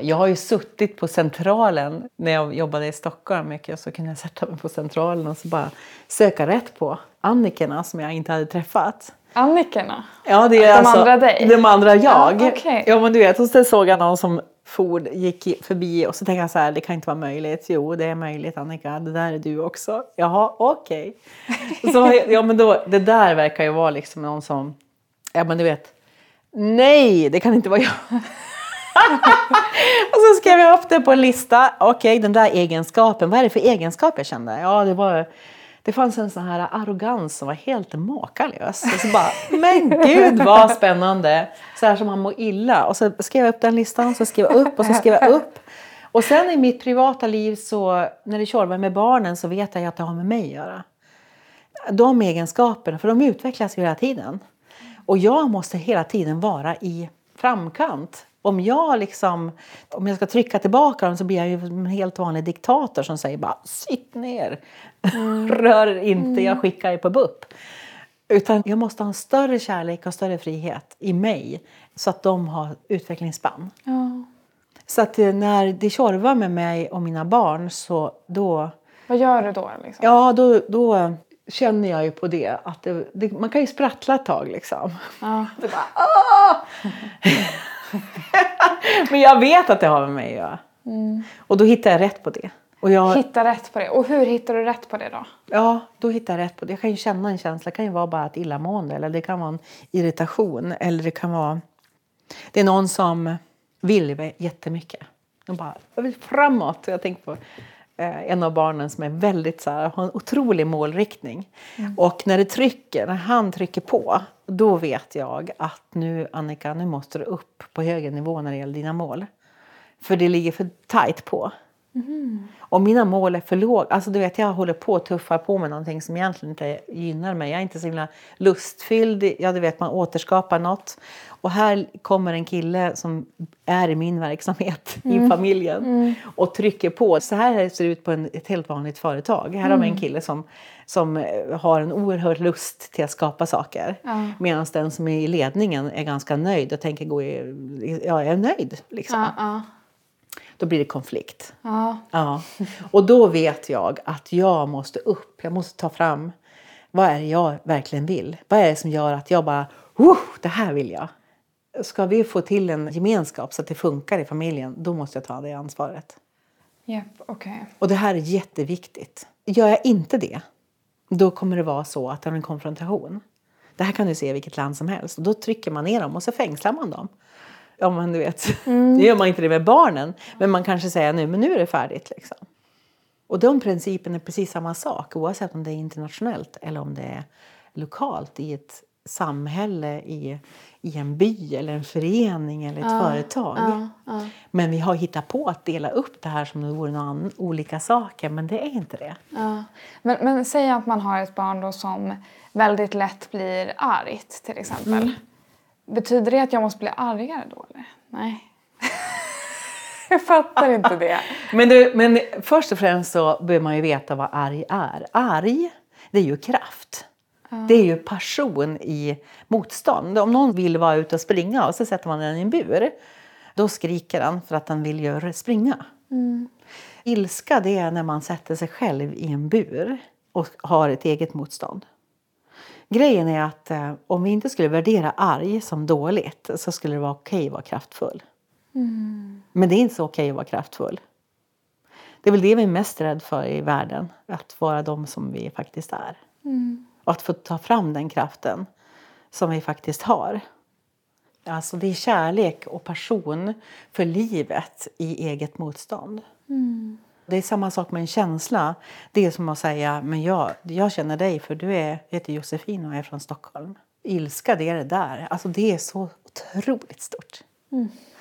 Jag har ju suttit på Centralen när jag jobbade i Stockholm mycket. Så kunde jag sätta mig på Centralen och så bara söka rätt på Annikerna som jag inte hade träffat. Annikerna? Ja, det är De alltså, andra dig? De andra jag. Ja, okej. Ja, men du vet, och så såg jag någon som for, gick förbi och så tänkte jag så här, det kan inte vara möjligt. Jo, det är möjligt Annika, det där är du också. Jaha, okej. Så, ja, men då, det där verkar ju vara liksom någon som, ja men du vet, nej, det kan inte vara jag. och så skrev jag upp det på en lista. Okej, den där egenskapen, vad är det för egenskap jag kände? Ja, det var det fanns en sån här arrogans som var helt makalös. Och så bara, men gud vad spännande! Så här som man mår illa. Och så skrev jag upp den listan, så skrev jag upp och så skrev jag upp. Och sen i mitt privata liv så, när det tjorvar med barnen så vet jag att det har med mig att göra. De egenskaperna, för de utvecklas ju hela tiden. Och jag måste hela tiden vara i framkant. Om jag, liksom, om jag ska trycka tillbaka dem så blir jag ju en helt vanlig diktator som säger bara sitt ner, rör er inte, jag skickar er på BUP. Utan jag måste ha en större kärlek och större frihet i mig så att de har utvecklingsspann. Ja. Så att eh, när det tjorvar med mig och mina barn så då, Vad gör du då? Liksom? ja, då, då känner jag ju på det att det, det, man kan ju sprattla ett tag liksom. Ja. Det bara, "Åh!" Men jag vet att det har med mig att göra. Och då hittar jag rätt på det. Och jag, Hitta rätt på det. Och hur hittar du rätt på det då? ja, då hittar jag rätt på det. Jag kan ju känna en känsla. Det kan ju vara bara ett illamående eller det kan vara en irritation. Eller det kan vara... Det är någon som vill jättemycket. De bara, jag vill framåt. Jag tänker på eh, en av barnen som är väldigt så här, har en otrolig målriktning. Och när det trycker, när han trycker på, då vet jag att nu Annika, nu måste du upp på högre nivå när det gäller dina mål. För det ligger för tajt på. Om mina mål är för låga, alltså du vet jag håller på att tuffa på med någonting som egentligen inte gynnar mig. Jag är inte så himla lustfylld, ja du vet man återskapar något. Och här kommer en kille som är i min verksamhet i familjen och trycker på. Så här ser det ut på en, ett helt vanligt företag. Här har vi en kille som, som eh, har en oerhörd lust till att skapa saker. Ja. Medan den som är i ledningen är ganska nöjd och tänker gå i, ja, jag är nöjd. Liksom. Ja, ja. Då blir det konflikt. ja. Ja. Och då vet jag att jag måste upp. Jag måste ta fram vad är det jag verkligen vill. Vad är det som gör att jag bara, oh, det här vill jag. Ska vi få till en gemenskap så att det funkar i familjen, då måste jag ta det ansvaret. Japp, okej. Och det här är jätteviktigt. Gör jag inte det, då kommer det vara så att det är en konfrontation. Det här kan du se i vilket land som helst. Och då trycker man ner dem och så fängslar man dem. Ja, men du vet. Nu gör man inte det med barnen. Men man kanske säger nu, men nu är det färdigt. Liksom. Och de principerna är precis samma sak oavsett om det är internationellt eller om det är lokalt i ett samhälle, i, i en by eller en förening eller ett företag. Ja, ja. Men vi har hittat på att dela upp det här som om det vore några an- olika saker, men det är inte det. Ja. Men, men säg att man har ett barn då som väldigt lätt blir argt till exempel. Betyder det att jag måste bli argare då eller? Nej. jag fattar inte det. Men, du, men först och främst så behöver man ju veta vad arg är. Arg, det är ju kraft. Det är ju passion i motstånd. Om någon vill vara ute och springa och så sätter man den i en bur, då skriker den för att den vill göra springa. Ilska det är när man sätter sig själv i en bur och har ett eget motstånd. Grejen är att eh, om vi inte skulle värdera arg som dåligt så skulle det vara okej att vara kraftfull. Men det är inte så okej att vara kraftfull. Det är väl det vi är mest rädd för i världen. Att vara de som vi faktiskt är. Och att få ta fram den kraften som vi faktiskt har. Alltså det är kärlek och passion för livet i eget motstånd. Det är samma sak med en känsla. Det är som att säga, men jag, jag känner dig för du är, heter Josefin och är från Stockholm. Ilska, det är det där. Alltså det är så otroligt stort.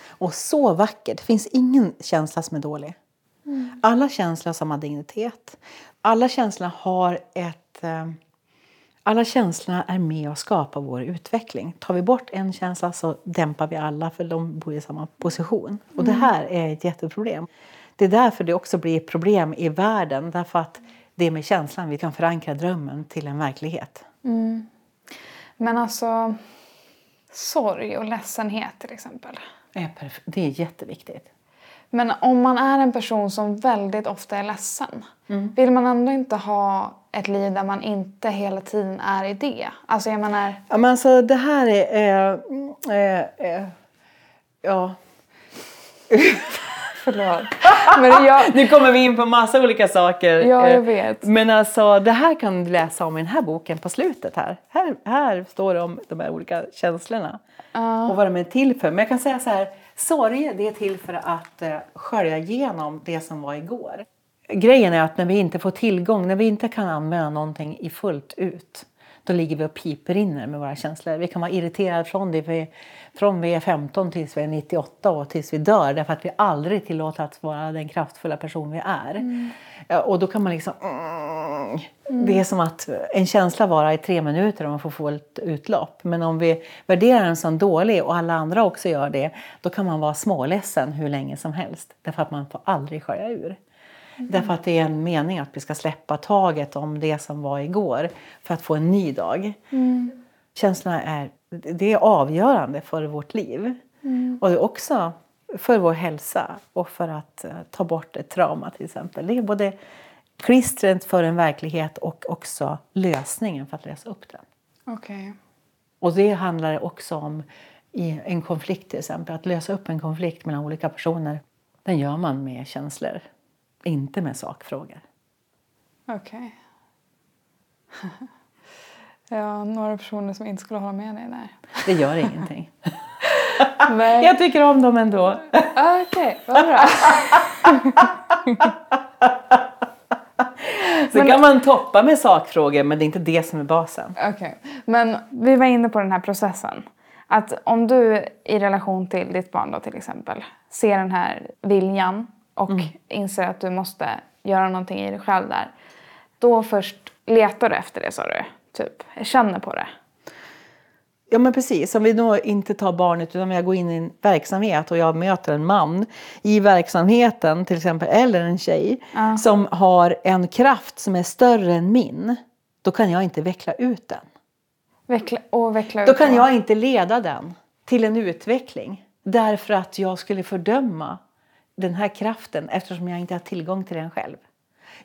Och så vackert. Det finns ingen känsla som är dålig. Alla känslor har samma dignitet. Alla känslor har ett... Eh, alla känslorna är med och skapar vår utveckling. Tar vi bort en känsla så dämpar vi alla för de bor i samma position. Och det här är ett jätteproblem. Det är därför det också blir problem i världen. Därför att det är med känslan vi kan förankra drömmen till en verklighet. Men alltså, sorg och ledsenhet till exempel. Det är, perf- det är jätteviktigt. Men om man är en person som väldigt ofta är ledsen, vill man ändå inte ha ett liv där man inte hela tiden är i det? Alltså jag menar, Ja, men alltså det här är... Eh, eh, eh, ja. Förlåt. Men jag, Nu kommer vi in på massa olika saker. Ja, jag Eh, vet. Men alltså, det här kan du läsa om i den här boken på slutet. Här, här, här står det om de här olika känslorna och vad de är till för. Men jag kan säga så här, sorg det är till för att eh, skölja igenom det som var igår. Grejen är att när vi inte får tillgång, när vi inte kan använda någonting i fullt ut, då ligger vi och piper med våra känslor. Vi kan vara irriterade från det vi, från vi är 15 tills vi är 98 och tills vi dör därför att vi aldrig tillåter att vara den kraftfulla person vi är. Ja, Och då kan man liksom... Mm. Det är som att en känsla varar i tre minuter om man får fullt utlopp. Men om vi värderar den som dålig och alla andra också gör det, då kan man vara småledsen hur länge som helst. Därför att man får aldrig skölja ur. Därför att det är en mening att vi ska släppa taget om det som var igår för att få en ny dag. Känslorna är, det är avgörande för vårt liv. Och det är också för vår hälsa och för att eh, ta bort ett trauma till exempel. Det är både klistret för en verklighet och också lösningen för att lösa upp den. okej. Och det handlar också om i en konflikt till exempel. Att lösa upp en konflikt mellan olika personer. Den gör man med känslor, inte med sakfrågor. Okej. ja, några personer som inte skulle hålla med dig där. Det gör ingenting. Nej. Jag tycker om dem ändå. Okej, vad bra. Så kan man toppa med sakfrågor men det är inte det som är basen. Okej, men vi var inne på den här processen. Att om du i relation till ditt barn då till exempel ser den här viljan och inser att du måste göra någonting i dig själv där. Då först letar du efter det sa du? Typ, jag känner på det. Ja men precis, om vi då inte tar barnet utan jag går in i en verksamhet och jag möter en man i verksamheten till exempel, eller en tjej Ja. som har en kraft som är större än min. Då kan jag inte veckla ut den. Veckla, och veckla Då ut kan vad? jag inte leda den till en utveckling. Därför att jag skulle fördöma den här kraften eftersom jag inte har tillgång till den själv.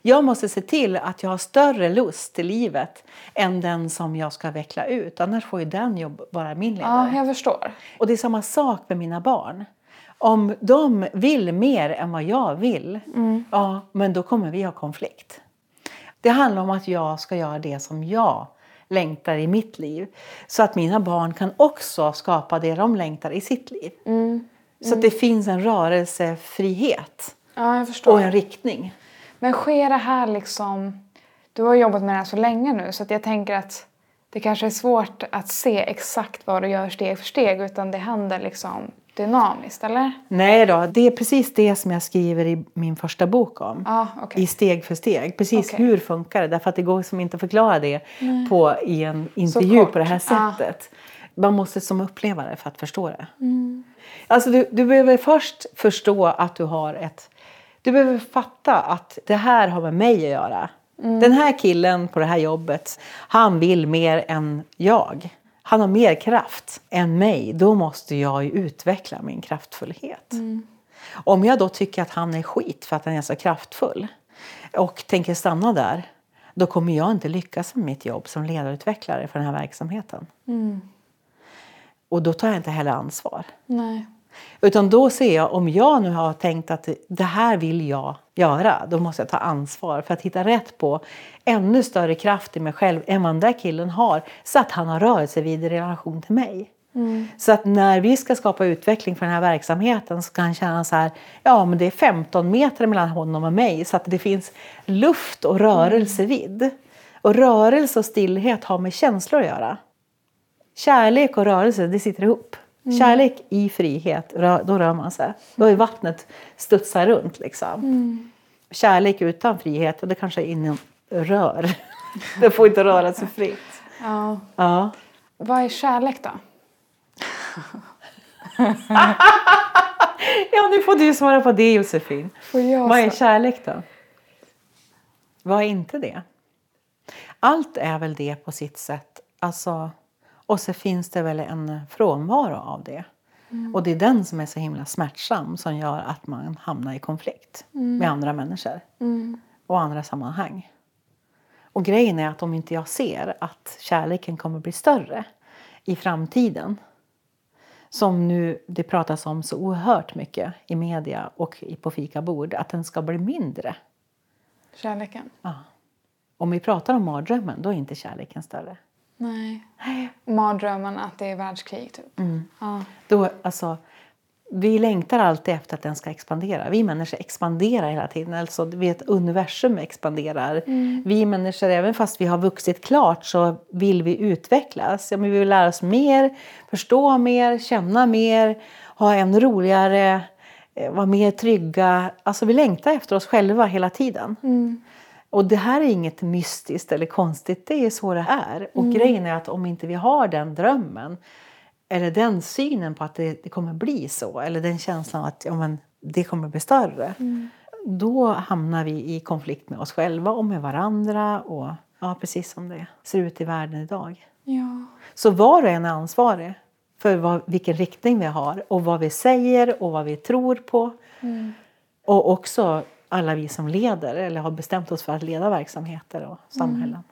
Jag måste se till att jag har större lust till livet än den som jag ska veckla ut. Annars får ju den jobb vara min ledare. Ja, jag förstår. Och det är samma sak med mina barn. Om de vill mer än vad jag vill, ja, men då kommer vi ha konflikt. Det handlar om att jag ska göra det som jag längtar i mitt liv. Så att mina barn kan också skapa det de längtar i sitt liv. Så att det finns en rörelsefrihet Ja, och en riktning. Men sker det här liksom... Du har jobbat med det här så länge nu så att jag tänker att det kanske är svårt att se exakt vad du gör steg för steg utan det händer liksom dynamiskt, eller? Nej då, det är precis det som jag skriver i min första bok om. Ja, okej. I steg för steg. Precis Okej. hur funkar det? Därför att det går som inte att förklara det på, i en intervju på det här sättet. Man måste som uppleva det för att förstå det. Mm. Alltså du, du behöver först förstå att du har ett... Du behöver fatta att det här har med mig att göra. Mm. Den här killen på det här jobbet, han vill mer än jag. Han har mer kraft än mig. Då måste jag utveckla min kraftfullhet. Mm. Om jag då tycker att han är skit för att han är så kraftfull och tänker stanna där, då kommer jag inte lyckas med mitt jobb som ledarutvecklare för den här verksamheten. Och då tar jag inte heller ansvar. Nej. Utan då ser jag, om jag nu har tänkt att det här vill jag göra, då måste jag ta ansvar för att hitta rätt på ännu större kraft i mig själv än vad den där killen har. Så att han har rörelsevid i relation till mig. Så att när vi ska skapa utveckling för den här verksamheten så kan han känna så här, ja men det är 15 meter mellan honom och mig så att det finns luft och rörelsevidd. Och rörelse och stillhet har med känslor att göra. Kärlek och rörelse, det sitter ihop. Kärlek i frihet, då rör man sig. Då är vattnet studsar runt liksom. Kärlek utan frihet, det kanske är inom rör. det får inte röra sig fritt. Ja. Ja. Vad är kärlek då? ja, nu får du svara på det Josefin. Vad är kärlek då? Vad är inte det? Allt är väl det på sitt sätt. Alltså, och så finns det väl en frånvaro av det. Och det är den som är så himla smärtsam som gör att man hamnar i konflikt med andra människor och andra sammanhang. Och grejen är att om inte jag ser att kärleken kommer bli större i framtiden som nu det pratas om så oerhört mycket i media och på fikabord, att den ska bli mindre. Kärleken? Ja. Om vi pratar om mardrömmen, då är inte kärleken större. Nej. Mardrömmen att det är världskrig typ. Ja. Då, alltså, vi längtar alltid efter att den ska expandera. Vi människor expanderar hela tiden. Alltså, vi vet, universum expanderar. Vi människor, även fast vi har vuxit klart, så vill vi utvecklas. Ja, men vi vill lära oss mer, förstå mer, känna mer, ha en roligare, eh, vara mer trygga. Alltså, vi längtar efter oss själva hela tiden. Och det här är inget mystiskt eller konstigt, det är så det är. Och grejen är att om inte vi har den drömmen eller den synen på att det, det kommer bli så, eller den känslan att ja, men, det kommer bli större. Då hamnar vi i konflikt med oss själva och med varandra. Och ja, precis som det ser ut i världen idag. Ja. Så var och en är ansvarig för vad, vilken riktning vi har och vad vi säger och vad vi tror på. Och också alla vi som leder eller har bestämt oss för att leda verksamheter och samhällen.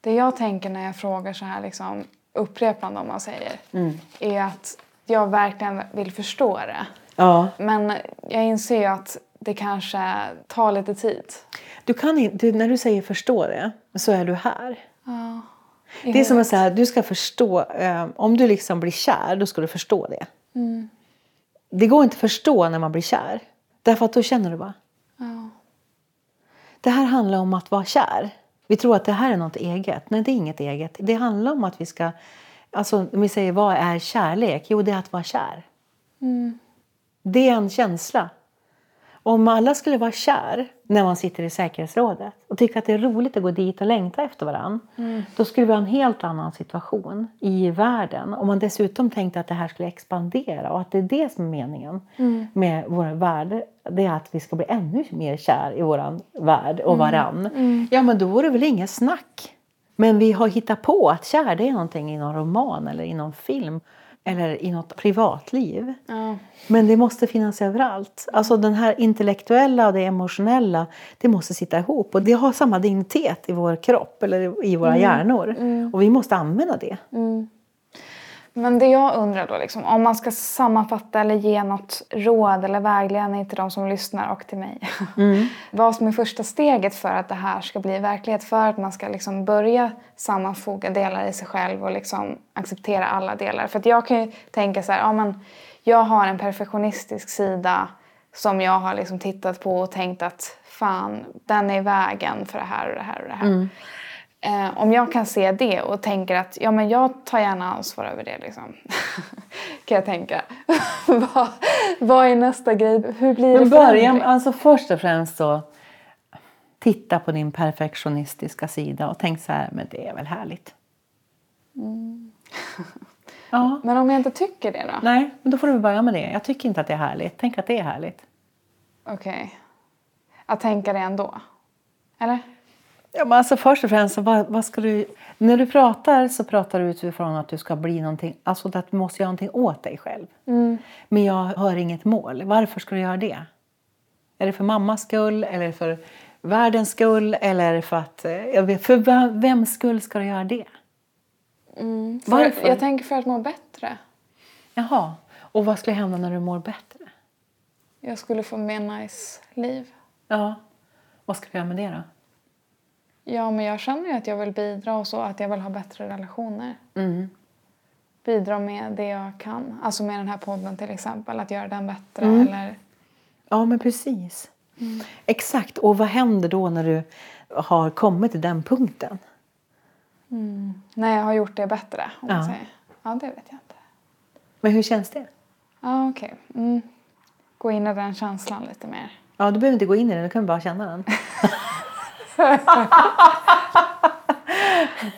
Det jag tänker när jag frågar så här liksom, upprepande om man säger är att jag verkligen vill förstå det. Ja, Men jag inser ju att det kanske tar lite tid. du kan inte, du, när du säger förstå det så är du här. Ja. Det är som att säga, du ska förstå, eh, om du liksom blir kär, då ska du förstå det. Det går inte att förstå när man blir kär. Därför att då känner du bara, Ja. det här handlar om att vara kär. Vi tror att det här är något eget. Nej, det är inget eget. Det handlar om att vi ska Alltså, om vi säger vad är kärlek? Jo, det är att vara kär. Mm. Det är en känsla. Om alla skulle vara kär när man sitter i säkerhetsrådet och tycker att det är roligt att gå dit och längta efter varandra. Då skulle vi ha en helt annan situation i världen. Om man dessutom tänkte att det här skulle expandera och att det är det som är meningen med vår värld. Det är att vi ska bli ännu mer kär i vår värld och varann. Ja, men då vore det väl inget snack. Men vi har hittat på att kär det är någonting i någon roman eller i någon film eller i något privatliv. Ja. Men det måste finnas överallt. Alltså den här intellektuella och det emotionella, det måste sitta ihop. Och det har samma dignitet i vår kropp eller i våra hjärnor. Och vi måste använda det. Men det jag undrar då, liksom, om man ska sammanfatta eller ge något råd eller vägledning till de som lyssnar och till mig. Vad som är första steget för att det här ska bli verklighet? För att man ska liksom börja sammanfoga delar i sig själv och liksom acceptera alla delar. För att jag kan ju tänka så här, ja, men jag har en perfektionistisk sida som jag har liksom tittat på och tänkt att fan, den är i vägen för det här och det här och det här. Eh, om jag kan se det och tänker att ja, men jag tar gärna ansvar över det. Liksom. kan jag tänka. vad, vad är nästa grej? Hur blir det Men börja, förändring? alltså först och främst så titta på din perfektionistiska sida och tänk så här, men det är väl härligt. ja, Men om jag inte tycker det då? nej, men då får du börja med det. Jag tycker inte att det är härligt. Tänk att det är härligt. Okej. Att tänka det ändå? Eller? Ja, men alltså först och främst, vad, vad ska du... När du pratar så pratar du utifrån att du ska bli någonting, alltså att du måste göra någonting åt dig själv. Men jag hör inget mål. Varför ska du göra det? Är det för mammas skull eller för världens skull eller för att... eh, Jag vet, för vem- vems skull ska du göra det? För, Varför? jag tänker för att må bättre. Jaha, och vad skulle hända när du mår bättre? Jag skulle få mer nice liv. Ja, vad ska du göra med det då? Ja, men jag känner ju att jag vill bidra och så. Att jag vill ha bättre relationer. Mm. Bidra med det jag kan. Alltså med den här podden till exempel. Att göra den bättre. Mm. Eller... Ja, men precis. Exakt. Och vad händer då när du har kommit till den punkten? När jag har gjort det bättre. Om man Ja. säger. Ja, det vet jag inte. Men hur känns det? Ja, okej. Mm. Gå in i den känslan lite mer. Ja, du behöver inte gå in i den, du kan bara känna den.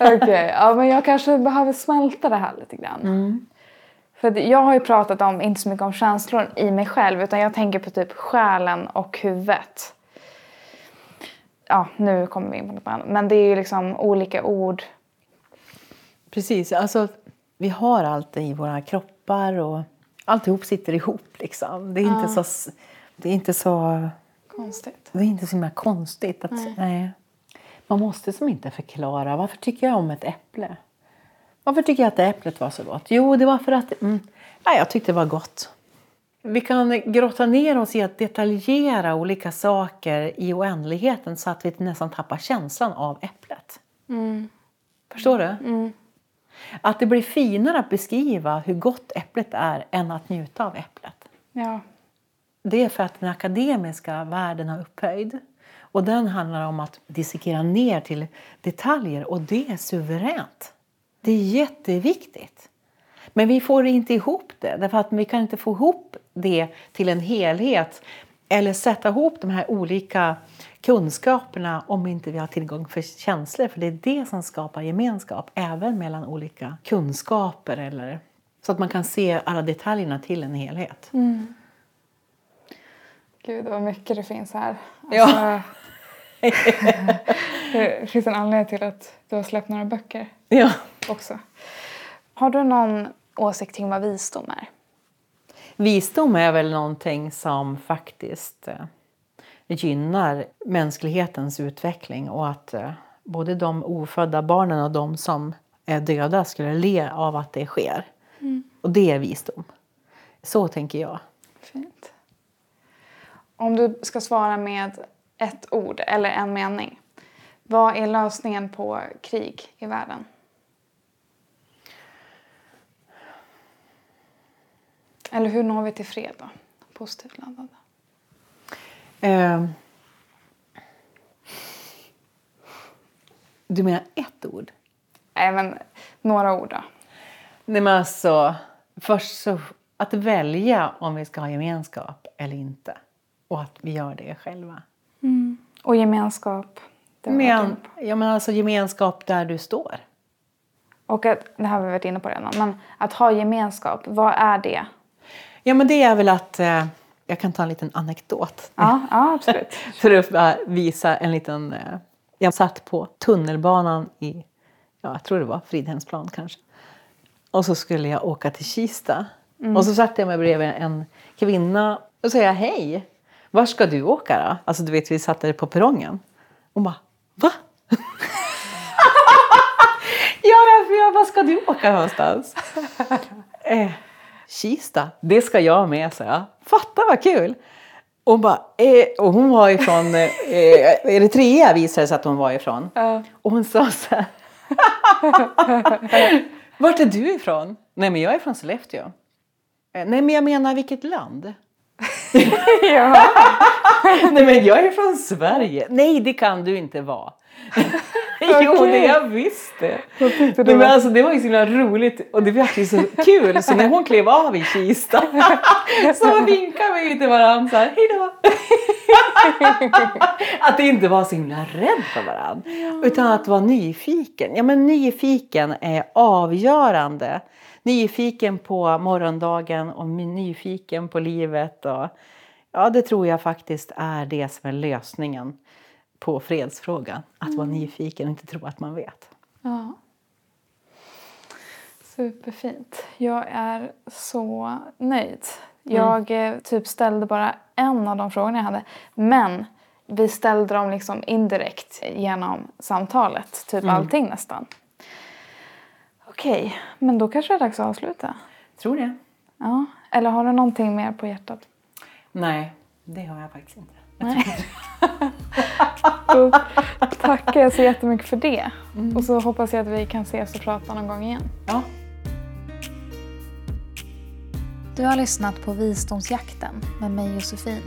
Okej, ja, men jag kanske behöver smälta det här lite grann. För att jag har ju pratat om, inte så mycket om känslor i mig själv, utan jag tänker på typ själen och huvudet. Ja, nu kommer vi in på något annat. Men det är ju liksom olika ord. Precis, alltså vi har allt i våra kroppar och alltihop sitter ihop liksom. Det är inte så... Det är inte så... Konstigt. Det är inte så himla konstigt. Att, nej. Man måste som inte förklara. Varför tycker jag om ett äpple? Varför tycker jag att det äpplet var så gott? Jo, det var för att mm, nej, jag tyckte det var gott. Vi kan grotta ner oss i att detaljera olika saker i oändligheten så att vi nästan tappar känslan av äpplet. Förstår du? Att det blir finare att beskriva hur gott äpplet är än att njuta av äpplet. Ja. Det är för att den akademiska världen har upphöjd. Och den handlar om att dissekera ner till detaljer och det är suveränt. Det är jätteviktigt. Men vi får inte ihop det därför att vi kan inte få ihop det till en helhet eller sätta ihop de här olika kunskaperna om inte vi har tillgång för känslor. För det är det som skapar gemenskap, även mellan olika kunskaper. Eller, så att man kan se alla detaljerna till en helhet. Mm. Gud, vad mycket det finns här. Ja. Alltså, det finns en anledning till att du har släppt några böcker Ja. också. Har du någon åsikt kring vad visdom är? Visdom är väl någonting som faktiskt eh, gynnar mänsklighetens utveckling och att eh, både de ofödda barnen och de som är döda skulle le av att det sker. Och det är visdom. Så tänker jag. Fint. Om du ska svara med ett ord eller en mening. Vad är lösningen på krig i världen? Eller hur når vi till fred då? Positivt laddade. Eh, du menar ett ord? Men några ord då. Nej men alltså, först så att välja om vi ska ha gemenskap eller inte. Och att vi gör det själva. Och gemenskap. Men, ja, men alltså gemenskap där du står. Och att, det här har vi varit inne på redan, men att ha gemenskap, vad är det? Ja men det är väl att, eh, jag kan ta en liten anekdot. Ja, ja absolut. För att bara visa en liten... Eh, jag satt på tunnelbanan i, ja, jag tror det var Fridhemsplan kanske. Och så skulle jag åka till Kista. Och så satt jag mig bredvid en kvinna och säger hej, var ska du åka då? Alltså du vet vi satt där på perrongen. Hon bara, va? ja, därför jag, var ska du åka någonstans? eh, Kista, det ska jag med, sa jag. Fatta vad kul! Och, hon bara, eh, och hon var ifrån eh, Eritrea visade det sig att hon var ifrån. Ja. Och hon sa så här. Vart är du ifrån? Nej men jag är från Sollefteå. "Eh, Nej men jag menar vilket land? Ja. Nej men jag är från Sverige. Nej det kan du inte vara. jo Okej. det är jag visst det. Nej, men var- alltså, det var ju så himla roligt och det var ju så kul så när hon klev av i Kista så vinkade vi till varandra så här, hejdå. att inte vara så himla rädd för varandra utan att vara nyfiken. Ja men nyfiken är avgörande. Nyfiken på morgondagen och nyfiken på livet. Och, ja det tror jag faktiskt är det som är lösningen på fredsfrågan. Att vara nyfiken och inte tro att man vet. Ja. Superfint. Jag är så nöjd. Jag eh, typ ställde bara en av de frågorna jag hade. Men vi ställde dem liksom indirekt genom samtalet. Typ allting nästan. Okej, men då kanske det är dags att avsluta. Tror det. Ja. Eller har du någonting mer på hjärtat? Nej, det har jag faktiskt inte. Nej. Då tackar jag så jättemycket för det. Och så hoppas jag att vi kan ses och prata någon gång igen. Ja. Du har lyssnat på Visdomsjakten med mig Josefin.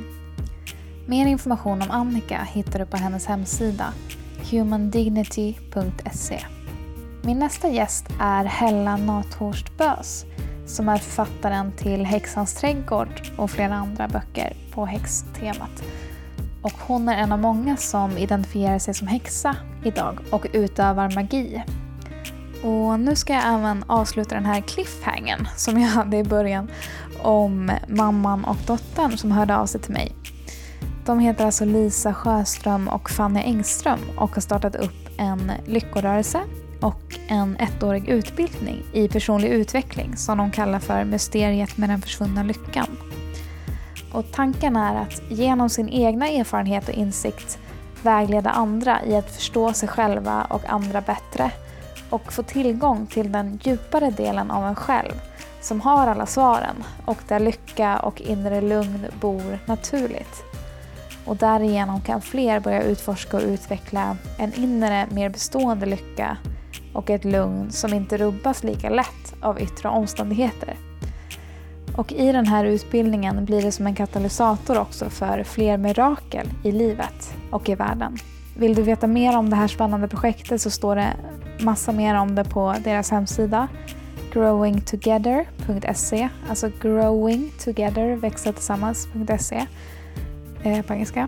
Mer information om Annika hittar du på hennes hemsida humandignity.se. Min nästa gäst är Hella Nathorst Bös som är författaren till Häxans trädgård och flera andra böcker på häxtemat. Och hon är en av många som identifierar sig som häxa idag och utövar magi. Och nu ska jag även avsluta den här cliffhangern som jag hade i början om mamman och dottern som hörde av sig till mig. De heter alltså Lisa Sjöström och Fanny Engström och har startat upp en lyckorörelse och en ettårig utbildning i personlig utveckling som de kallar för Mysteriet med den försvunna lyckan. Och tanken är att genom sin egna erfarenhet och insikt vägleda andra i att förstå sig själva och andra bättre och få tillgång till den djupare delen av en själv som har alla svaren och där lycka och inre lugn bor naturligt. Och därigenom kan fler börja utforska och utveckla en inre, mer bestående lycka och ett lugn som inte rubbas lika lätt av yttre omständigheter. Och i den här utbildningen blir det som en katalysator också för fler mirakel i livet och i världen. Vill du veta mer om det här spännande projektet så står det massa mer om det på deras hemsida growingtogether.se Alltså growingtogether, växa tillsammans.se eh, på engelska.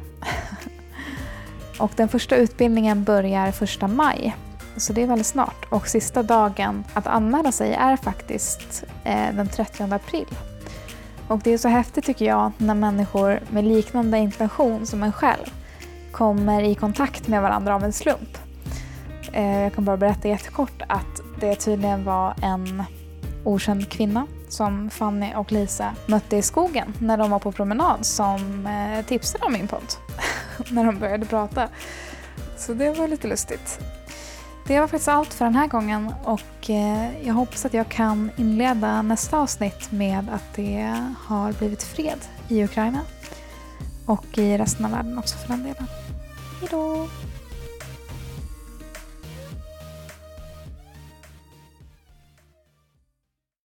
och den första utbildningen börjar första maj. Så det är väldigt snart. Och sista dagen att anmäla sig är faktiskt eh, den 30 april. Och det är så häftigt tycker jag när människor med liknande intention som en själv kommer i kontakt med varandra av en slump. Eh, jag kan bara berätta jättekort att det tydligen var en okänd kvinna som Fanny och Lisa mötte i skogen när de var på promenad som eh, tipsade om min podd när de började prata. Så det var lite lustigt. Det var faktiskt allt för den här gången och eh, jag hoppas att jag kan inleda nästa avsnitt med att det har blivit fred i Ukraina och i resten av världen också för den delen. Hejdå!